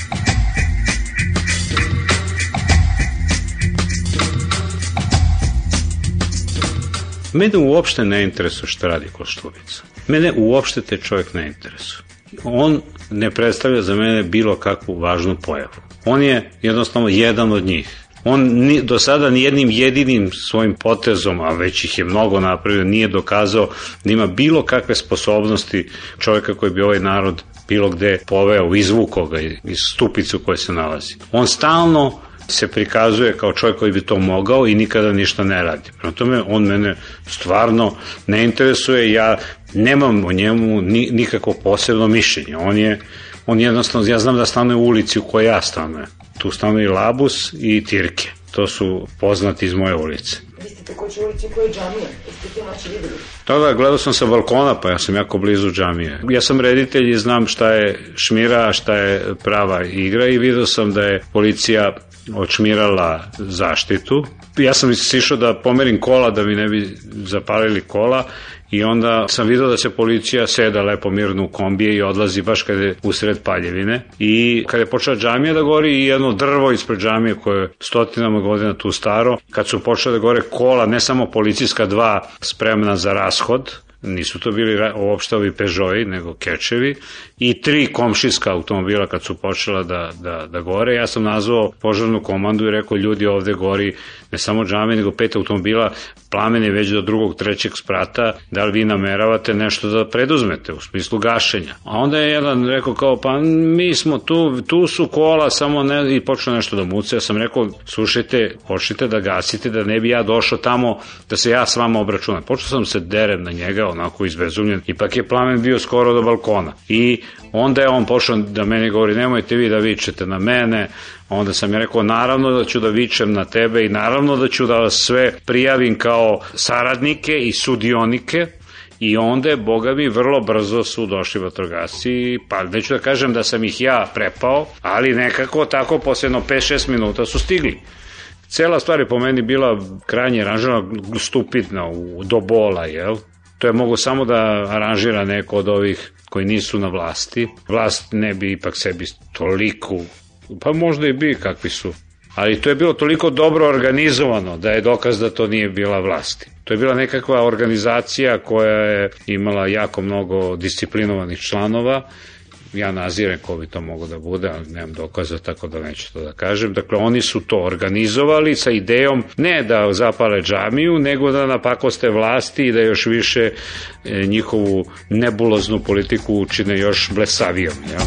S14: Mene uopšte ne interesuje šta radi Koštulica. Mene uopšte te čovjek ne interesuje. On ne predstavlja za mene bilo kakvu važnu pojavu. On je jednostavno jedan od njih. On ni, do sada ni jednim jedinim svojim potezom, a već ih je mnogo napravio, nije dokazao da ima bilo kakve sposobnosti čovjeka koji bi ovaj narod bilo gde poveo, izvuko ga iz stupicu koje se nalazi. On stalno se prikazuje kao čovjek koji bi to mogao i nikada ništa ne radi. Prema tome, on mene stvarno ne interesuje, ja nemam o njemu ni, nikako posebno mišljenje. On je, on jednostavno, ja znam da stanuje u ulici u kojoj ja stanujem. Tu stanuje Labus i Tirke. To su poznati iz moje ulice.
S15: Ste takođe u ulici u kojoj je džamija. Jeste te noći videli?
S14: Da, da, gledao sam sa balkona, pa ja sam jako blizu džamije. Ja sam reditelj i znam šta je šmira, šta je prava igra i vidio sam da je policija odšmirala zaštitu. Ja sam sišao da pomerim kola da mi ne bi zapalili kola i onda sam vidio da se policija seda lepo mirno u kombije i odlazi baš kada je usred paljevine. I kada je počela džamija da gori i jedno drvo ispred džamije koje je stotinama godina tu staro, kad su počele da gore kola, ne samo policijska dva spremna za rashod, nisu to bili uopšte ovi Peugeoti, nego kečevi, i tri komšijska automobila kad su počela da, da, da gore. Ja sam nazvao požarnu komandu i rekao ljudi ovde gori ne samo džame, nego pet automobila, plamene već do drugog, trećeg sprata, da li vi nameravate nešto da preduzmete u smislu gašenja. A onda je jedan rekao kao, pa mi smo tu, tu su kola, samo ne, i počeo nešto da muce. Ja sam rekao, slušajte, počnite da gasite, da ne bi ja došao tamo, da se ja s vama obračunam. Počeo sam se derem na njega, onako izbezumljen, ipak je plamen bio skoro do balkona. I onda je on pošao da meni govori, nemojte vi da vičete na mene, Onda sam je rekao, naravno da ću da vičem na tebe i naravno da ću da vas sve prijavim kao saradnike i sudionike, I onda je, boga mi, vrlo brzo su došli vatrogasci, pa neću da kažem da sam ih ja prepao, ali nekako tako posljedno 5-6 minuta su stigli. Cela stvar je po meni bila krajnje aranžirana, stupidna do bola, jel? To je mogo samo da aranžira neko od ovih koji nisu na vlasti. Vlast ne bi ipak sebi toliko Pa možda i bi kakvi su. Ali to je bilo toliko dobro organizovano da je dokaz da to nije bila vlasti. To je bila nekakva organizacija koja je imala jako mnogo disciplinovanih članova ja nazirem ko bi to mogo da bude, ali nemam dokaza, tako da neću to da kažem. Dakle, oni su to organizovali sa idejom ne da zapale džamiju, nego da napakoste vlasti i da još više e, njihovu nebuloznu politiku učine još blesavijom. Ja?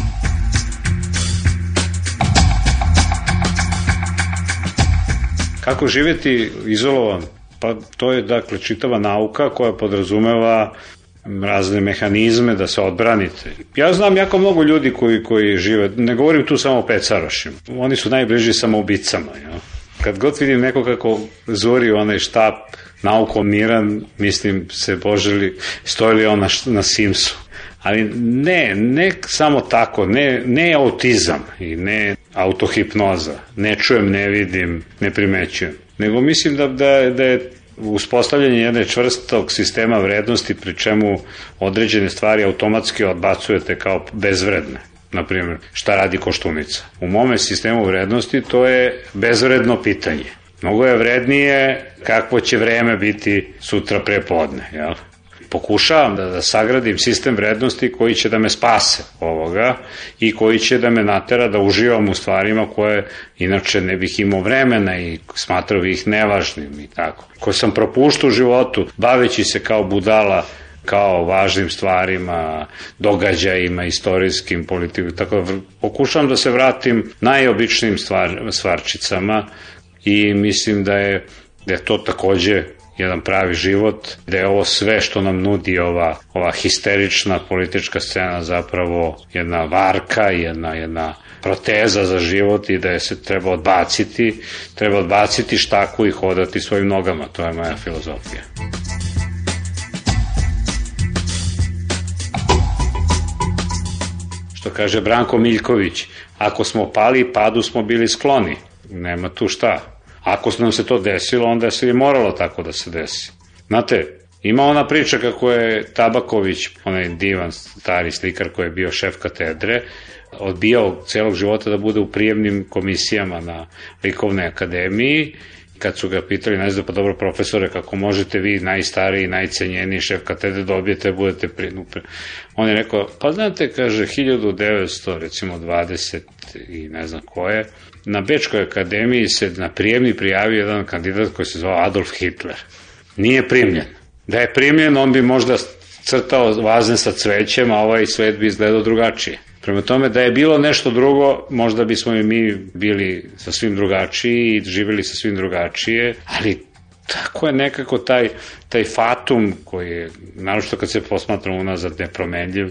S14: Kako živeti izolovan? Pa to je dakle čitava nauka koja podrazumeva razne mehanizme da se odbranite. Ja znam jako mnogo ljudi koji, koji žive, ne govorim tu samo o pecarošima, oni su najbliži samoubicama. Ja? Kad god vidim neko kako zori onaj štap naukom miran, mislim se poželi, stoji li on na, na Simsu. Ali ne, ne samo tako, ne, ne autizam i ne autohipnoza, ne čujem, ne vidim, ne primećujem. Nego mislim da, da, da je uspostavljanje jedne čvrstog sistema vrednosti pri čemu određene stvari automatski odbacujete kao bezvredne. Naprimjer, šta radi koštunica? U mome sistemu vrednosti to je bezvredno pitanje. Mnogo je vrednije kakvo će vreme biti sutra pre podne. Jel? Pokušavam da, da sagradim sistem vrednosti koji će da me spase ovoga i koji će da me natera da uživam u stvarima koje inače ne bih imao vremena i smatrao bih ih nevažnim i tako. Koje sam propuštao u životu baveći se kao budala kao važnim stvarima, događajima, istorijskim, politikom, tako da pokušam da se vratim najobičnijim stvar, stvarčicama i mislim da je, da je to takođe jedan pravi život, da je ovo sve što nam nudi ova, ova histerična politička scena zapravo jedna varka, jedna, jedna proteza za život i da je se treba odbaciti, treba odbaciti štaku i hodati svojim nogama, to je moja filozofija. Što kaže Branko Miljković, ako smo pali, padu smo bili skloni. Nema tu šta. Ako nam se to desilo, onda se je moralo tako da se desi. Znate, ima ona priča kako je Tabaković, onaj divan stari slikar koji je bio šef katedre, odbijao celog života da bude u prijemnim komisijama na likovne akademiji kad su ga pitali, ne znam, pa dobro profesore, kako možete vi najstariji, najcenjeniji šef katedre dobijete, da budete pri... On je rekao, pa znate, kaže, 1900, recimo 20 i ne znam koje, na Bečkoj akademiji se na prijemni prijavio jedan kandidat koji se zvao Adolf Hitler. Nije primljen. Da je primljen, on bi možda crtao vazne sa cvećem, a ovaj svet bi izgledao drugačije. Prema tome, da je bilo nešto drugo, možda bismo i mi bili sa svim drugačiji i živeli sa svim drugačije, ali tako je nekako taj, taj fatum koji je, naročito kad se posmatra unazad nepromenljiv,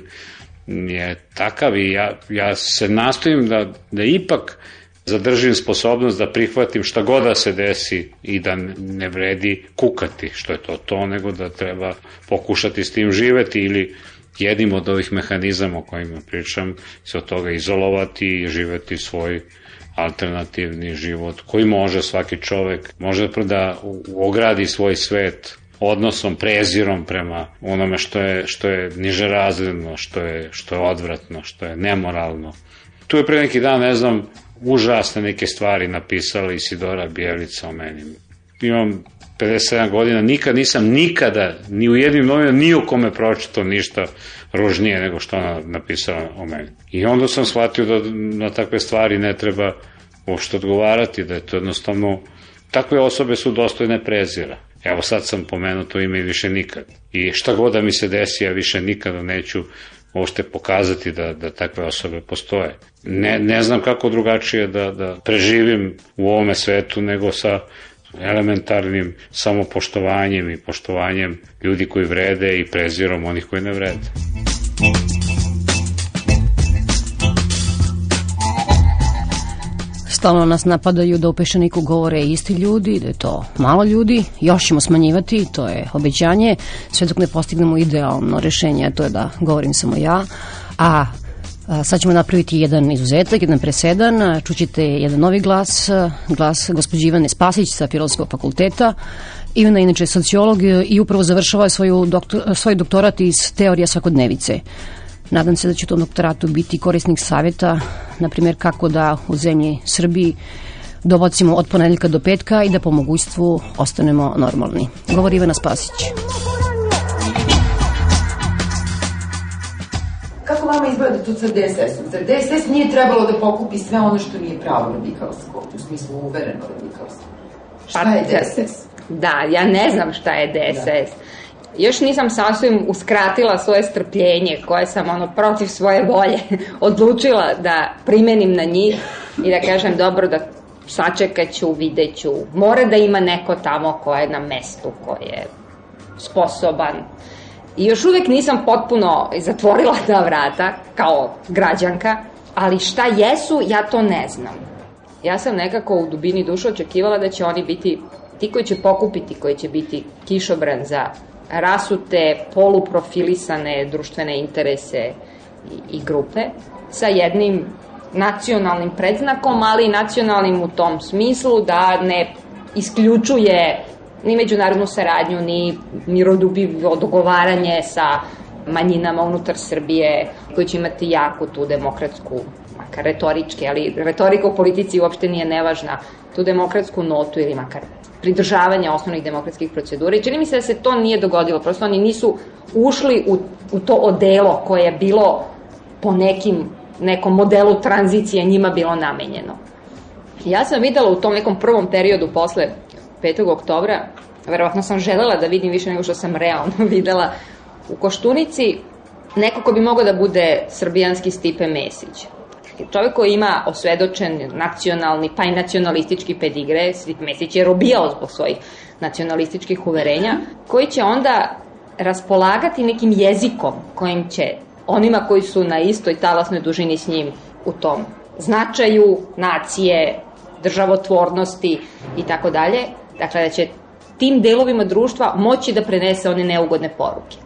S14: je takav i ja, ja se nastojim da, da ipak zadržim sposobnost da prihvatim šta god da se desi i da ne vredi kukati što je to to, nego da treba pokušati s tim živeti ili jednim od ovih mehanizama o kojima pričam se od toga izolovati i živeti svoj alternativni život koji može svaki čovek, može da ogradi svoj svet odnosom, prezirom prema onome što je, što je niže razredno, što je, što je odvratno, što je nemoralno. Tu je pre neki dan, ne znam, užasne neke stvari napisala Isidora Bjelica o meni. Imam 57 godina, nikad nisam nikada, ni u jednim novinama, ni u kome pročitao ništa ružnije nego što ona napisala o meni. I onda sam shvatio da na takve stvari ne treba uopšte odgovarati, da je to jednostavno, takve osobe su dostojne prezira. Evo sad sam pomenuo to ime više nikad. I šta god da mi se desi, ja više nikada neću uopšte pokazati da, da takve osobe postoje. Ne, ne znam kako drugačije da, da preživim u ovome svetu nego sa elementarnim samopoštovanjem i poštovanjem ljudi koji vrede i prezirom onih koji ne vrede.
S8: Stalno nas napadaju da u Pešaniku govore isti ljudi, da je to malo ljudi, još ćemo smanjivati, to je obećanje, sve dok ne postignemo idealno rešenje, to je da govorim samo ja, a Sad ćemo napraviti jedan izuzetak, jedan presedan. Čućete jedan novi glas, glas gospođe Ivane Spasić sa Filozofskog fakulteta. Ivana je inače sociolog i upravo završava svoju doktor, svoj doktorat iz teorija svakodnevice. Nadam se da će u tom doktoratu biti korisnik savjeta, na primjer kako da u zemlji Srbiji dovocimo od ponedeljka do petka i da po mogućstvu ostanemo normalni. Govori Ivana Spasić.
S15: Kako vama izgleda tu sa DSS-om? Zar DSS nije trebalo da pokupi sve ono što nije pravo radikalsko, u smislu uvereno radikalsko? Šta je DSS?
S16: Da, ja ne znam šta je DSS. Da. Još nisam sasvim uskratila svoje strpljenje koje sam ono protiv svoje volje <laughs> odlučila da primenim na njih i da kažem dobro da sačekat ću, vidjet ću. Mora da ima neko tamo ko je na mestu, ko je sposoban. I još uvek nisam potpuno zatvorila ta vrata kao građanka, ali šta jesu, ja to ne znam. Ja sam nekako u dubini duše očekivala da će oni biti ti koji će pokupiti, koji će biti kišobran za rasute, poluprofilisane društvene interese i, i grupe sa jednim nacionalnim predznakom, ali i nacionalnim u tom smislu da ne isključuje ni međunarodnu saradnju, ni mirodubivo dogovaranje sa manjinama unutar Srbije, koji će imati jako tu demokratsku, makar retoričke, ali retorika u politici uopšte nije nevažna, tu demokratsku notu ili makar pridržavanja osnovnih demokratskih procedura i čini mi se da se to nije dogodilo, prosto oni nisu ušli u, u to odelo koje je bilo po nekim, nekom modelu tranzicije njima bilo namenjeno. Ja sam videla u tom nekom prvom periodu posle 5. oktobra, verovatno sam želela da vidim više nego što sam realno <laughs> videla u Koštunici, neko ko bi mogao da bude srbijanski Stipe Mesić. Čovjek koji ima osvedočen nacionalni, pa i nacionalistički pedigre, Svit Mesić je robijao zbog svojih nacionalističkih uverenja, koji će onda raspolagati nekim jezikom kojim će onima koji su na istoj talasnoj dužini s njim u tom značaju nacije, državotvornosti i tako dalje, dakle da će tim delovima društva moći da prenese one neugodne poruke.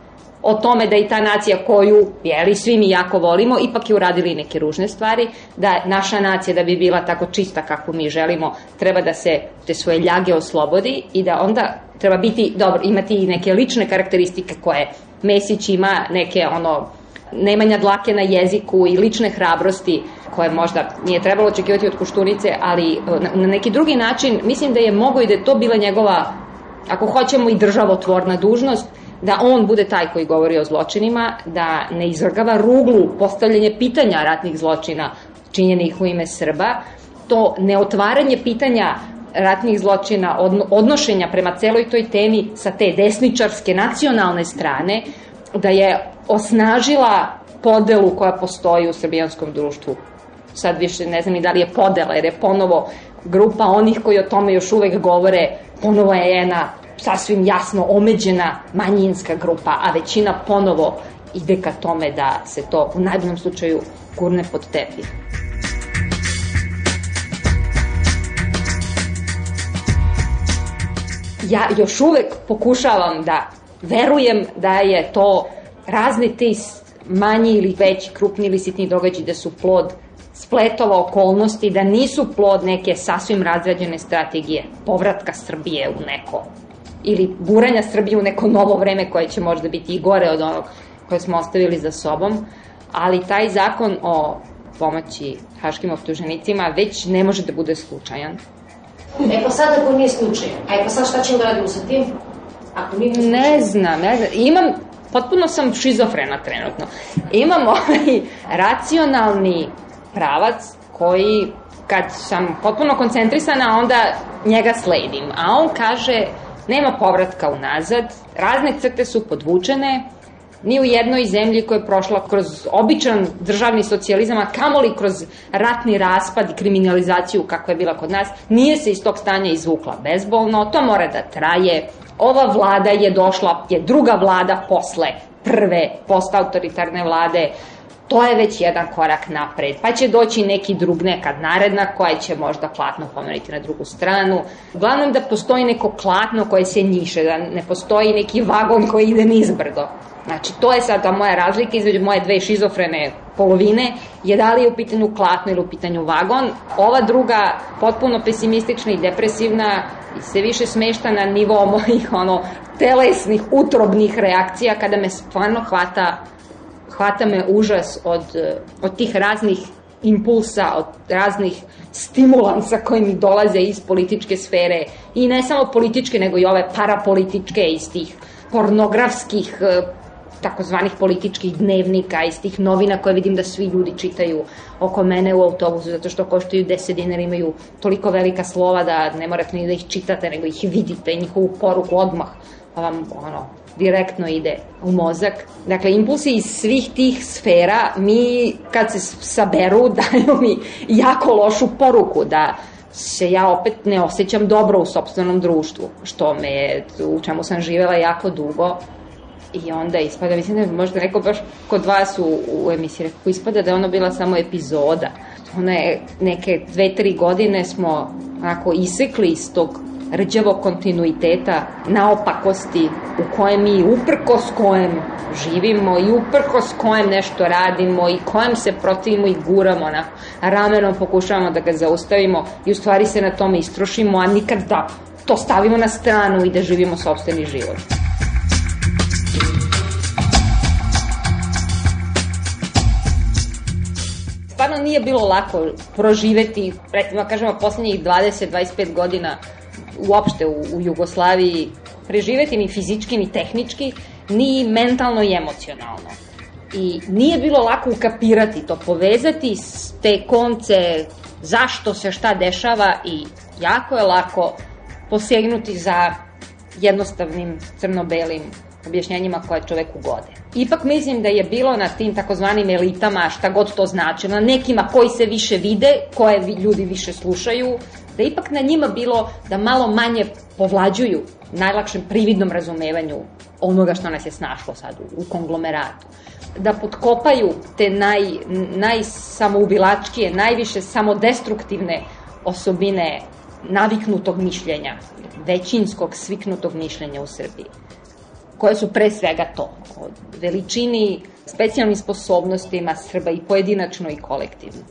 S16: O tome da i ta nacija koju, jeli, svi mi jako volimo, ipak je uradili neke ružne stvari, da naša nacija da bi bila tako čista kako mi želimo, treba da se te svoje ljage oslobodi i da onda treba biti, dobro, imati i neke lične karakteristike koje Mesić ima, neke ono, nemanja dlake na jeziku i lične hrabrosti koje možda nije trebalo očekivati od Koštunice, ali na, na neki drugi način mislim da je mogo i da je to bila njegova, ako hoćemo i državotvorna dužnost, da on bude taj koji govori o zločinima, da ne izvrgava ruglu postavljanje pitanja ratnih zločina činjenih u ime Srba, to neotvaranje pitanja ratnih zločina, odnošenja prema celoj toj temi sa te desničarske nacionalne strane, da je osnažila podelu koja postoji u srbijanskom društvu. Sad više ne znam i da li je podela, jer je ponovo grupa onih koji o tome još uvek govore, ponovo je jedna sasvim jasno omeđena manjinska grupa, a većina ponovo ide ka tome da se to u najboljom slučaju gurne pod tepih. Ja još uvek pokušavam da verujem da je to razne te manji ili veći, krupni ili sitni događaj da su plod spletova okolnosti, da nisu plod neke sasvim razrađene strategije povratka Srbije u neko ili guranja Srbije u neko novo vreme koje će možda biti i gore od onog koje smo ostavili za sobom, ali taj zakon o pomoći haškim optuženicima već ne može da bude slučajan.
S8: E pa sad ako nije slučaj, a e pa sad šta ćemo da radimo sa tim? Ako nije slučaj.
S16: Ne znam, ne znam. Imam, potpuno sam šizofrena trenutno. Imam ovaj racionalni pravac koji kad sam potpuno koncentrisana, onda njega sledim. A on kaže, nema povratka unazad, razne crte su podvučene, ni u jednoj zemlji koja je prošla kroz običan državni socijalizam, a kamoli kroz ratni raspad i kriminalizaciju kakva je bila kod nas, nije se iz tog stanja izvukla bezbolno, to mora da traje. Ova vlada je došla, je druga vlada posle prve postautoritarne vlade, to je već jedan korak napred. Pa će doći neki drug nekad naredna koja će možda klatno pomeriti na drugu stranu. Uglavnom da postoji neko klatno koje se njiše, da ne postoji neki vagon koji ide nizbrdo. Znači, to je sad ta moja razlika između moje dve šizofrene polovine, je da li je u pitanju klatno ili u pitanju vagon. Ova druga, potpuno pesimistična i depresivna, se više smešta na nivo mojih ono, telesnih, utrobnih reakcija kada me stvarno hvata hvata me užas od, od tih raznih impulsa, od raznih stimulansa koji mi dolaze iz političke sfere i ne samo političke, nego i ove parapolitičke iz tih pornografskih takozvanih političkih dnevnika iz tih novina koje vidim da svi ljudi čitaju oko mene u autobusu zato što koštaju 10 dinara imaju toliko velika slova da ne morate ni da ih čitate nego ih vidite i njihovu poruku odmah pa vam ono direktno ide u mozak. Dakle, impulsi iz svih tih sfera mi kad se saberu <laughs> daju mi jako lošu poruku da se ja opet ne osjećam dobro u sobstvenom društvu, što me, u čemu sam živela jako dugo, I onda ispada, mislim da je možda neko baš kod vas u, u emisiji rekao, ispada da je ono bila samo epizoda. Ona je neke dve, tri godine smo onako isekli iz tog rđavog kontinuiteta naopakosti u kojem mi uprkos kojem živimo i uprkos kojem nešto radimo i kojem se protivimo i guramo na ramenom pokušavamo da ga zaustavimo i u stvari se na tome istrošimo, a nikad da to stavimo na stranu i da živimo sobstveni život. Stvarno nije bilo lako proživeti, recimo kažemo, poslednjih 20-25 godina uopšte u, u Jugoslaviji, preživeti ni fizički, ni tehnički, ni mentalno i emocionalno. I nije bilo lako ukapirati to, povezati te konce, zašto se šta dešava i jako je lako posegnuti za jednostavnim crno-belim objašnjenjima koje čoveku gode. Ipak mislim da je bilo na tim takozvanim elitama, šta god to znači, na nekima koji se više vide, koje ljudi više slušaju, da ipak na njima bilo da malo manje povlađuju najlakšem prividnom razumevanju onoga što nas je snašlo sad u, u konglomeratu. Da potkopaju te naj, najsamoubilačkije, najviše samodestruktivne osobine naviknutog mišljenja, većinskog sviknutog mišljenja u Srbiji koje su pre svega to, od veličini, specijalnim sposobnostima Srba i pojedinačno i kolektivno.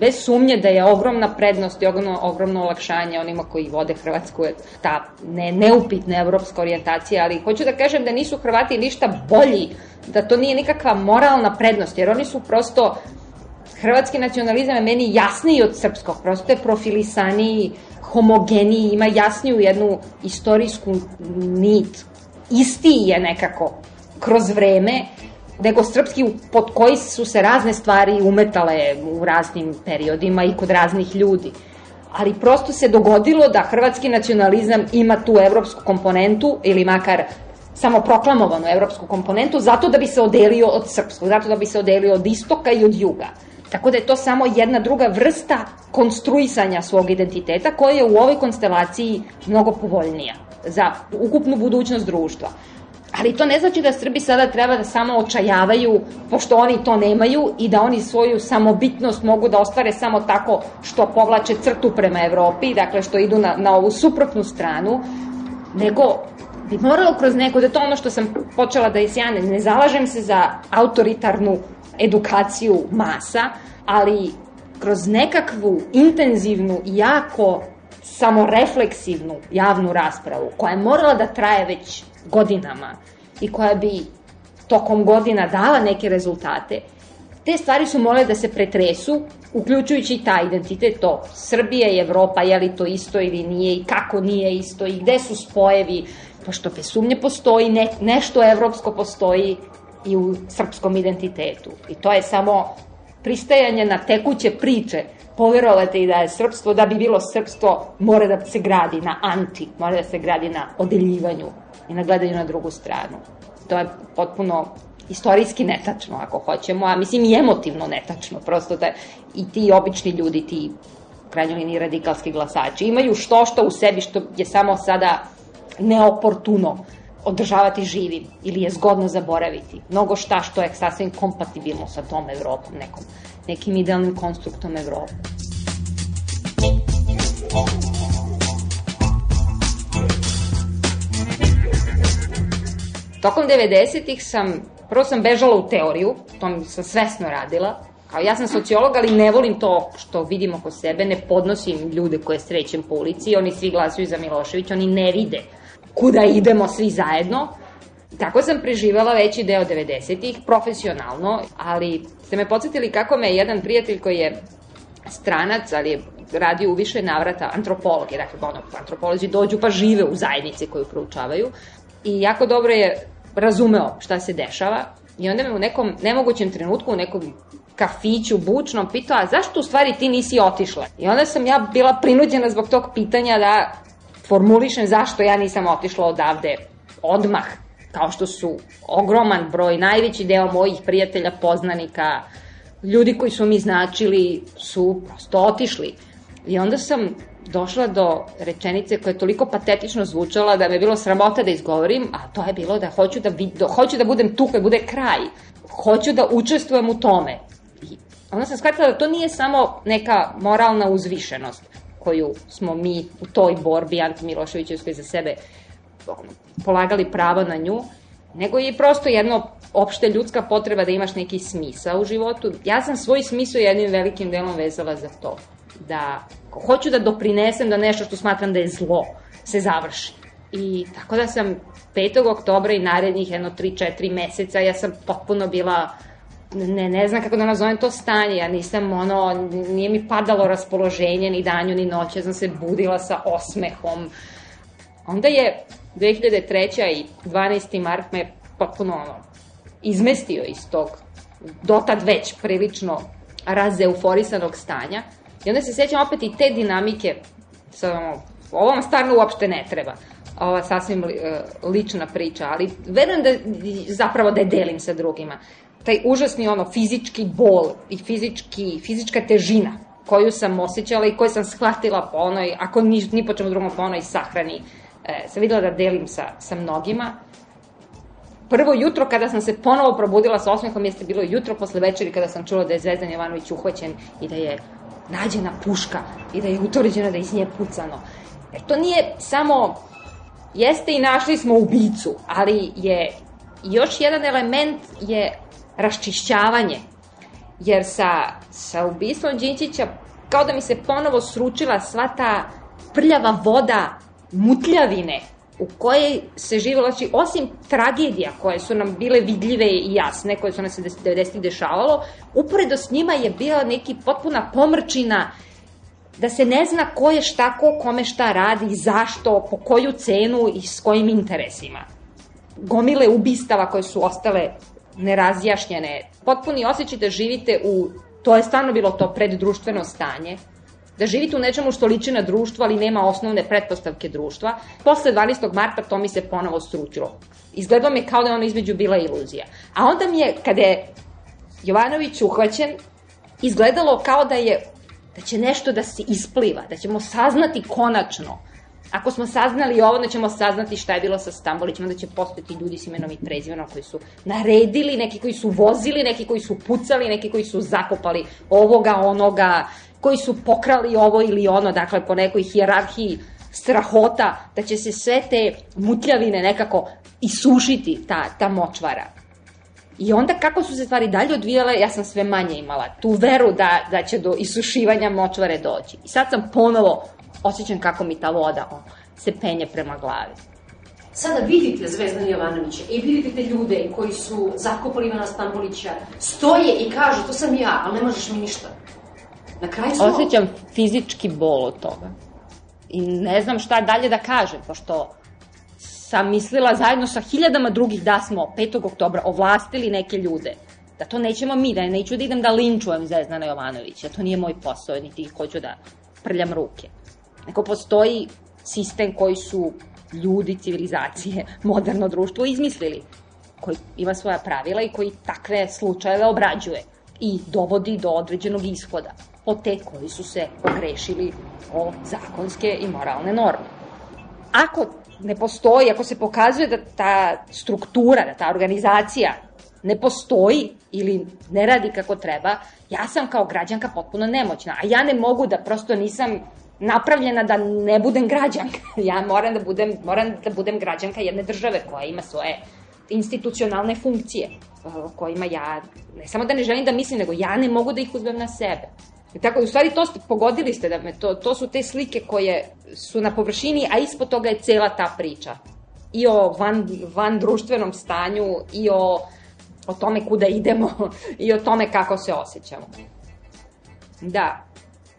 S16: Bez sumnje da je ogromna prednost i ogromno, ogromno olakšanje onima koji vode Hrvatsku ta ne, neupitna evropska orijentacija, ali hoću da kažem da nisu Hrvati ništa bolji, da to nije nikakva moralna prednost, jer oni su prosto hrvatski nacionalizam je meni jasniji od srpskog, prosto je profilisaniji, homogeniji, ima jasniju jednu istorijsku nit isti je nekako kroz vreme nego srpski pod koji su se razne stvari umetale u raznim periodima i kod raznih ljudi. Ali prosto se dogodilo da hrvatski nacionalizam ima tu evropsku komponentu ili makar samo proklamovanu evropsku komponentu zato da bi se odelio od srpskog, zato da bi se odelio od istoka i od juga. Tako da je to samo jedna druga vrsta konstruisanja svog identiteta koja je u ovoj konstelaciji mnogo povoljnija za ukupnu budućnost društva. Ali to ne znači da Srbi sada treba da samo očajavaju, pošto oni to nemaju i da oni svoju samobitnost mogu da ostvare samo tako što povlače crtu prema Evropi, dakle što idu na, na ovu suprotnu stranu, nego bi moralo kroz neko, da to ono što sam počela da isjane, ne zalažem se za autoritarnu edukaciju masa, ali kroz nekakvu intenzivnu jako samorefleksivnu javnu raspravu koja je morala da traje već godinama i koja bi tokom godina dala neke rezultate, te stvari su morale da se pretresu, uključujući i taj identitet, to Srbija i Evropa, je li to isto ili nije i kako nije isto i gde su spojevi, pošto bez sumnje postoji, ne, nešto evropsko postoji i u srpskom identitetu. I to je samo pristajanje na tekuće priče, poverovate i da je srpstvo, da bi bilo srpstvo, mora da se gradi na anti, mora da se gradi na odeljivanju i na gledanju na drugu stranu. To je potpuno istorijski netačno, ako hoćemo, a mislim i emotivno netačno, prosto da i ti obični ljudi, ti krajnjoj liniji radikalski glasači, imaju što što u sebi što je samo sada neoportuno održavati živim ili je zgodno zaboraviti. Mnogo šta što je sasvim kompatibilno sa tom Evropom, nekom, nekim idealnim konstruktom Evrope. Tokom 90-ih sam, prvo sam bežala u teoriju, to sam svesno radila, Kao ja sam sociolog, ali ne volim to što vidim oko sebe, ne podnosim ljude koje srećem po ulici, oni svi glasuju za Milošević, oni ne vide kuda idemo svi zajedno. Tako sam preživala veći deo 90-ih, profesionalno, ali ste me podsjetili kako me jedan prijatelj koji je stranac, ali je radio u više navrata antropolog, je dakle, ono, antropolozi dođu pa žive u zajednici koju proučavaju i jako dobro je razumeo šta se dešava i onda me u nekom nemogućem trenutku, u nekom kafiću bučnom pitao, a zašto u stvari ti nisi otišla? I onda sam ja bila prinuđena zbog tog pitanja da formulišem zašto ja nisam otišla odavde odmah, kao što su ogroman broj, najveći deo mojih prijatelja, poznanika, ljudi koji su mi značili su prosto otišli. I onda sam došla do rečenice koja je toliko patetično zvučala da me je bilo sramota da izgovorim, a to je bilo da hoću da, vid, hoću da budem tu kad bude kraj. Hoću da učestvujem u tome. I onda sam shvatila da to nije samo neka moralna uzvišenost koju smo mi u toj borbi antimiloševićevskoj za sebe polagali pravo na nju, nego je prosto jedno opšte ljudska potreba da imaš neki smisa u životu. Ja sam svoj smisao jednim velikim delom vezala za to. Da hoću da doprinesem da nešto što smatram da je zlo se završi. I tako da sam 5. oktobra i narednih jedno 3-4 meseca ja sam potpuno bila ne, ne znam kako da nazovem to stanje, ja nisam ono, nije mi padalo raspoloženje ni danju ni noću, ja sam se budila sa osmehom. Onda je 2003. i 12. mart me potpuno ono, izmestio iz tog dotad već prilično razeuforisanog stanja. I onda se sećam opet i te dinamike, sa, ono, ovo vam stvarno uopšte ne treba ova sasvim e, lična priča, ali verujem da zapravo da je delim sa drugima taj užasni ono fizički bol i fizički, fizička težina koju sam osjećala i koju sam shvatila po onoj, ako ni, ni po čemu drugom po onoj sahrani, e, sam videla da delim sa, sa mnogima. Prvo jutro kada sam se ponovo probudila sa osmehom jeste bilo jutro posle večeri kada sam čula da je Zvezdan Jovanović uhvaćen i da je nađena puška i da je utvrđeno da je iz nje pucano. E, to nije samo, jeste i našli smo ubicu, ali je još jedan element je raščišćavanje. Jer sa, sa ubistvom Đinćića kao da mi se ponovo sručila sva ta prljava voda mutljavine u kojoj se živelo, znači osim tragedija koje su nam bile vidljive i jasne, koje su nam se 90. dešavalo, uporedo s njima je bila neki potpuna pomrčina da se ne zna ko je šta, ko kome šta radi, zašto, po koju cenu i s kojim interesima. Gomile ubistava koje su ostale nerazjašnjene. Potpuni osjećaj da živite u, to je stvarno bilo to preddruštveno stanje, da živite u nečemu što liči na društvo, ali nema osnovne pretpostavke društva. Posle 12. marta to mi se ponovo stručilo. Izgledalo mi kao da je ono između bila iluzija. A onda mi je, kada je Jovanović uhvaćen, izgledalo kao da je da će nešto da se ispliva, da ćemo saznati konačno Ako smo saznali ovo, onda ćemo saznati šta je bilo sa Stambolićem, onda će postojati ljudi s imenom i prezimenom koji su naredili, neki koji su vozili, neki koji su pucali, neki koji su zakopali ovoga, onoga, koji su pokrali ovo ili ono, dakle po nekoj hijerarhiji strahota da će se sve te mutljavine nekako isušiti, ta, ta močvara. I onda kako su se stvari dalje odvijale, ja sam sve manje imala tu veru da, da će do isušivanja močvare doći. I sad sam ponovo osjećam kako mi ta voda on, se penje prema glavi.
S8: Sada vidite Zvezdana Jovanovića i vidite te ljude koji su zakopali Ivana Stambolića, stoje i kažu to sam ja, ali ne možeš mi ništa. Na kraju su...
S16: Osećam fizički bol od toga. I ne znam šta dalje da kažem, pošto sam mislila zajedno sa hiljadama drugih da smo 5. oktobra ovlastili neke ljude da to nećemo mi, da neću da idem da linčujem Zvezdana Jovanovića, to nije moj posao, niti hoću da prljam ruke. Neko postoji sistem koji su ljudi, civilizacije, moderno društvo izmislili, koji ima svoja pravila i koji takve slučajeve obrađuje i dovodi do određenog ishoda od te koji su se ogrešili o zakonske i moralne norme. Ako ne postoji, ako se pokazuje da ta struktura, da ta organizacija ne postoji ili ne radi kako treba, ja sam kao građanka potpuno nemoćna, a ja ne mogu da prosto nisam napravljena da ne budem građanka. <laughs> Ja moram da budem, moram da budem građanka jedne države koja ima svoje institucionalne funkcije o kojima ja ne samo da ne želim da mislim, nego ja ne mogu da ih uzmem na sebe. I tako, u stvari to ste, pogodili ste da me to, to su te slike koje su na površini, a ispod toga je cela ta priča. I o van, van društvenom stanju, i o, o tome kuda idemo, <laughs> i o tome kako se osjećamo. Da,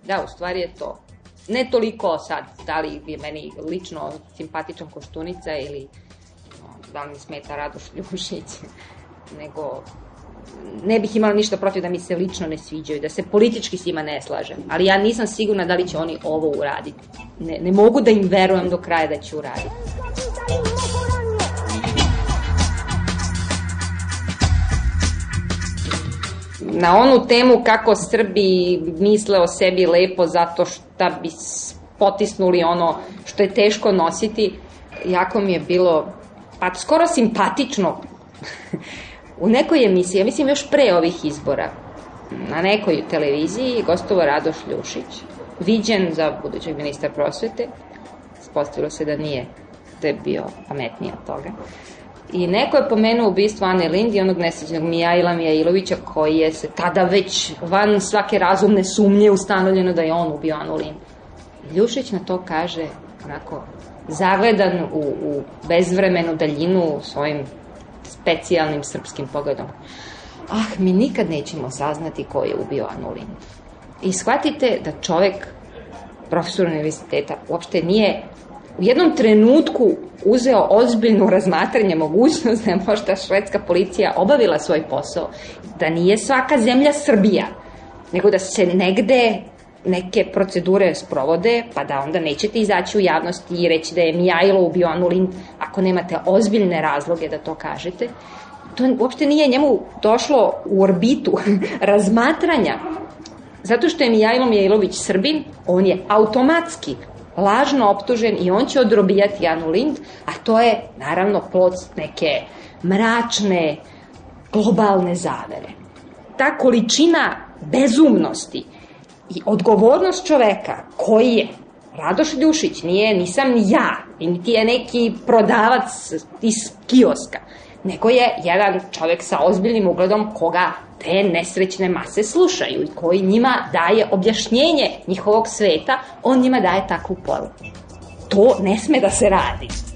S16: da, u stvari je to. Ne toliko sad, da li je meni lično simpatičan Koštunica ili da li mi smeta Radoš Ljušić, <laughs> nego ne bih imala ništa protiv da mi se lično ne sviđaju, da se politički s njima ne slažem, ali ja nisam sigurna da li će oni ovo uraditi. Ne, ne mogu da im verujem do kraja da će uraditi. Na onu temu kako Srbi misle o sebi lepo zato što bi potisnuli ono što je teško nositi, jako mi je bilo pa skoro simpatično <laughs> u nekoj emisiji, ja mislim još pre ovih izbora, na nekoj televiziji gostovo Radoš Ljušić, viđen za budućeg ministra prosvete, spostavilo se da nije, da je bio pametniji od toga. I neko je pomenuo ubistvo Ane Lind i onog nesrećnog Mijaila Mijailovića koji je se tada već van svake razumne sumnje ustanovljeno da je on ubio Anu Lind. Ljušić na to kaže onako zagledan u, u bezvremenu daljinu svojim specijalnim srpskim pogledom. Ah, mi nikad nećemo saznati ko je ubio Anu Lind. I shvatite da čovek, profesor univerziteta, uopšte nije u jednom trenutku uzeo ozbiljno razmatranje mogućnost da je možda švedska policija obavila svoj posao, da nije svaka zemlja Srbija, nego da se negde neke procedure sprovode, pa da onda nećete izaći u javnosti i reći da je Mijajlo ubio Anu Lind, ako nemate ozbiljne razloge da to kažete. To uopšte nije njemu došlo u orbitu <laughs> razmatranja. Zato što je Mijajlo Mijajlović Srbin, on je automatski lažno optužen i on će odrobijati Anu Lind, a to je naravno plod neke mračne globalne zavere. Ta količina bezumnosti i odgovornost čoveka koji je Radoš Ljušić, nije, nisam ja, niti je neki prodavac iz kioska, nego je jedan čovek sa ozbiljnim ugledom koga te nesrećne mase slušaju i koji njima daje objašnjenje njihovog sveta, on njima daje takvu poruku. To ne sme da se radi.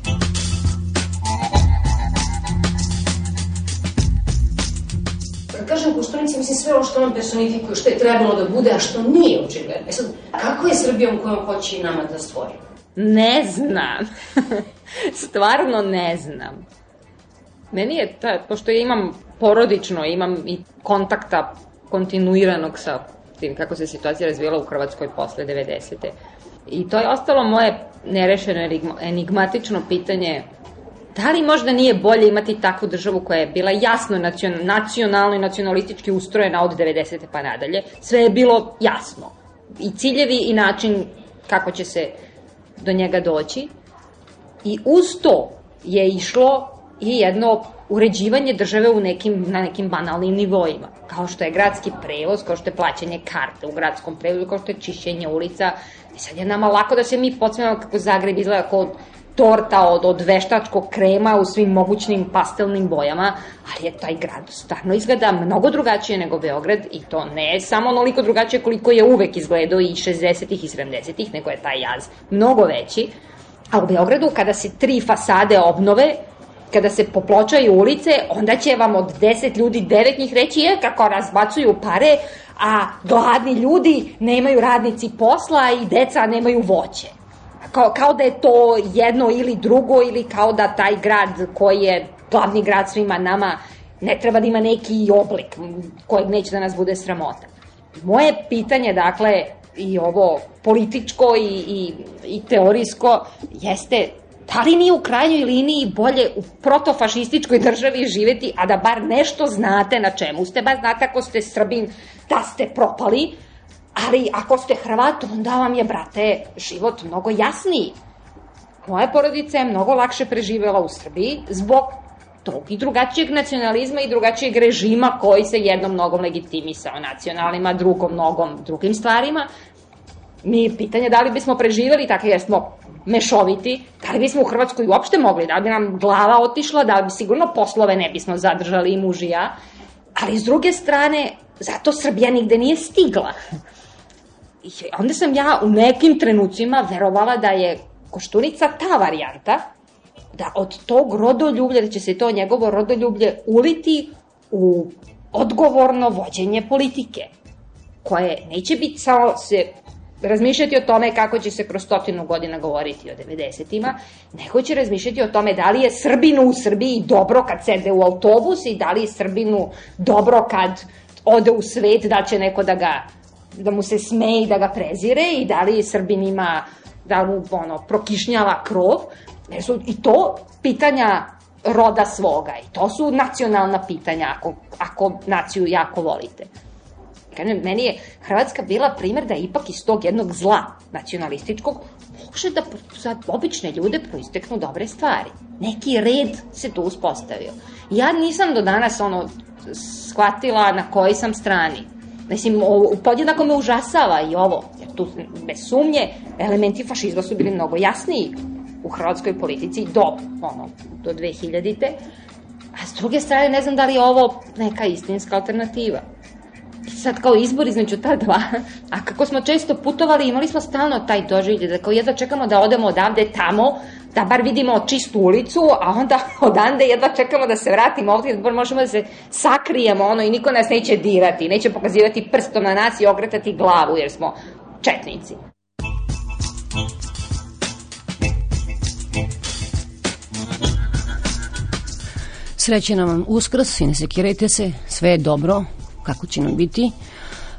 S8: Kad kažem Koštunica, mislim sve ono što on personifikuje, što je trebalo da bude, a što nije očigledno. E sad, kako je Srbijom kojom hoće i nama da stvori?
S16: Ne znam. <laughs> Stvarno ne znam. Meni je, ta, pošto ja imam porodično, imam i kontakta kontinuiranog sa tim kako se situacija razvijela u Hrvatskoj posle 90. I to je ostalo moje nerešeno enigmatično pitanje da li možda nije bolje imati takvu državu koja je bila jasno nacionalno i nacionalistički ustrojena od 90. pa nadalje. Sve je bilo jasno. I ciljevi i način kako će se do njega doći. I uz to je išlo i jedno uređivanje države u nekim, na nekim banalnim nivoima, kao što je gradski prevoz, kao što je plaćanje karte u gradskom prevozu, kao što je čišćenje ulica. I sad je nama lako da se mi podsmemo kako Zagreb izgleda kao torta od, od veštačkog krema u svim mogućnim pastelnim bojama, ali je taj grad stvarno izgleda mnogo drugačije nego Beograd i to ne samo onoliko drugačije koliko je uvek izgledao i 60-ih i 70-ih, nego je taj jaz mnogo veći. A u Beogradu kada se tri fasade obnove, kada se popločaju ulice, onda će vam od deset ljudi devet njih reći je kako razbacuju pare, a gladni ljudi nemaju radnici posla i deca nemaju voće. Kao, kao da je to jedno ili drugo ili kao da taj grad koji je glavni grad svima nama ne treba da ima neki oblik kojeg neće da nas bude sramota. Moje pitanje, dakle, i ovo političko i, i, i teorijsko, jeste da li nije u krajnjoj liniji bolje u protofašističkoj državi živeti, a da bar nešto znate na čemu ste, bar znate ako ste Srbin, da ste propali, ali ako ste Hrvat, onda vam je, brate, život mnogo jasniji. Moja porodica je mnogo lakše preživela u Srbiji zbog tog i drugačijeg nacionalizma i drugačijeg režima koji se jednom nogom legitimisao nacionalima, drugom nogom drugim stvarima. Mi je pitanje da li bismo preživeli tako jer smo mešoviti, da li bismo u Hrvatskoj uopšte mogli, da li bi nam glava otišla, da li bi sigurno poslove ne bismo zadržali i muž i ja, ali s druge strane, zato Srbija nigde nije stigla. Onda sam ja u nekim trenucima verovala da je Koštunica ta varijanta, da od tog rodoljublja, da će se to njegovo rodoljublje uliti u odgovorno vođenje politike, koje neće biti samo se razmišljati o tome kako će se kroz stotinu godina govoriti o 90-ima, nego će razmišljati o tome da li je Srbinu u Srbiji dobro kad sede u autobus i da li je Srbinu dobro kad ode u svet, da će neko da ga da mu se smeje i da ga prezire i da li Srbin ima da mu ono, prokišnjava krov, jer su i to pitanja roda svoga i to su nacionalna pitanja ako, ako naciju jako volite. Kažem, meni je Hrvatska bila primer da ipak iz tog jednog zla nacionalističkog može da za obične ljude proisteknu dobre stvari. Neki red se tu uspostavio. Ja nisam do danas ono shvatila na kojoj sam strani. Mislim, podjednako me užasava i ovo, jer tu bez sumnje elementi fašizma su bili mnogo jasniji u hrvatskoj politici do, ono, do 2000-te, a s druge strane ne znam da li je ovo neka istinska alternativa. Sad kao izbor između ta dva, a kako smo često putovali, imali smo stalno taj doživlje, da kao jedva čekamo da odemo odavde tamo, da bar vidimo čistu ulicu, a onda <laughs> odande jedva čekamo da se vratimo ovdje, da možemo da se sakrijemo ono i niko nas neće dirati, neće pokazivati prstom na nas i ogretati glavu jer smo četnici.
S8: Sreće nam uskrs i ne sekirajte se, sve je dobro, kako će nam biti.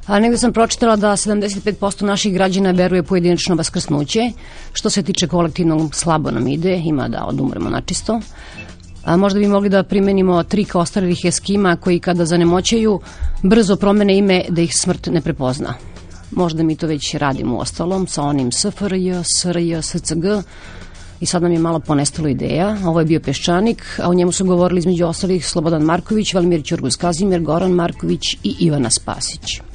S8: A negde sam pročitala da 75% naših građana veruje pojedinačno vaskrsnuće, što se tiče kolektivnog slabo nam ide, ima da odumremo načisto. A možda bi mogli da primenimo trik ostarelih eskima koji kada zanemoćaju brzo promene ime da ih smrt ne prepozna. Možda mi to već radimo u ostalom sa onim SFRJ, SRJ, SCG, i sad nam je malo ponestalo ideja. Ovo je bio Peščanik, a o njemu su govorili između ostalih Slobodan Marković, Valimir Ćurgus Kazimir, Goran Marković i Ivana Spasić.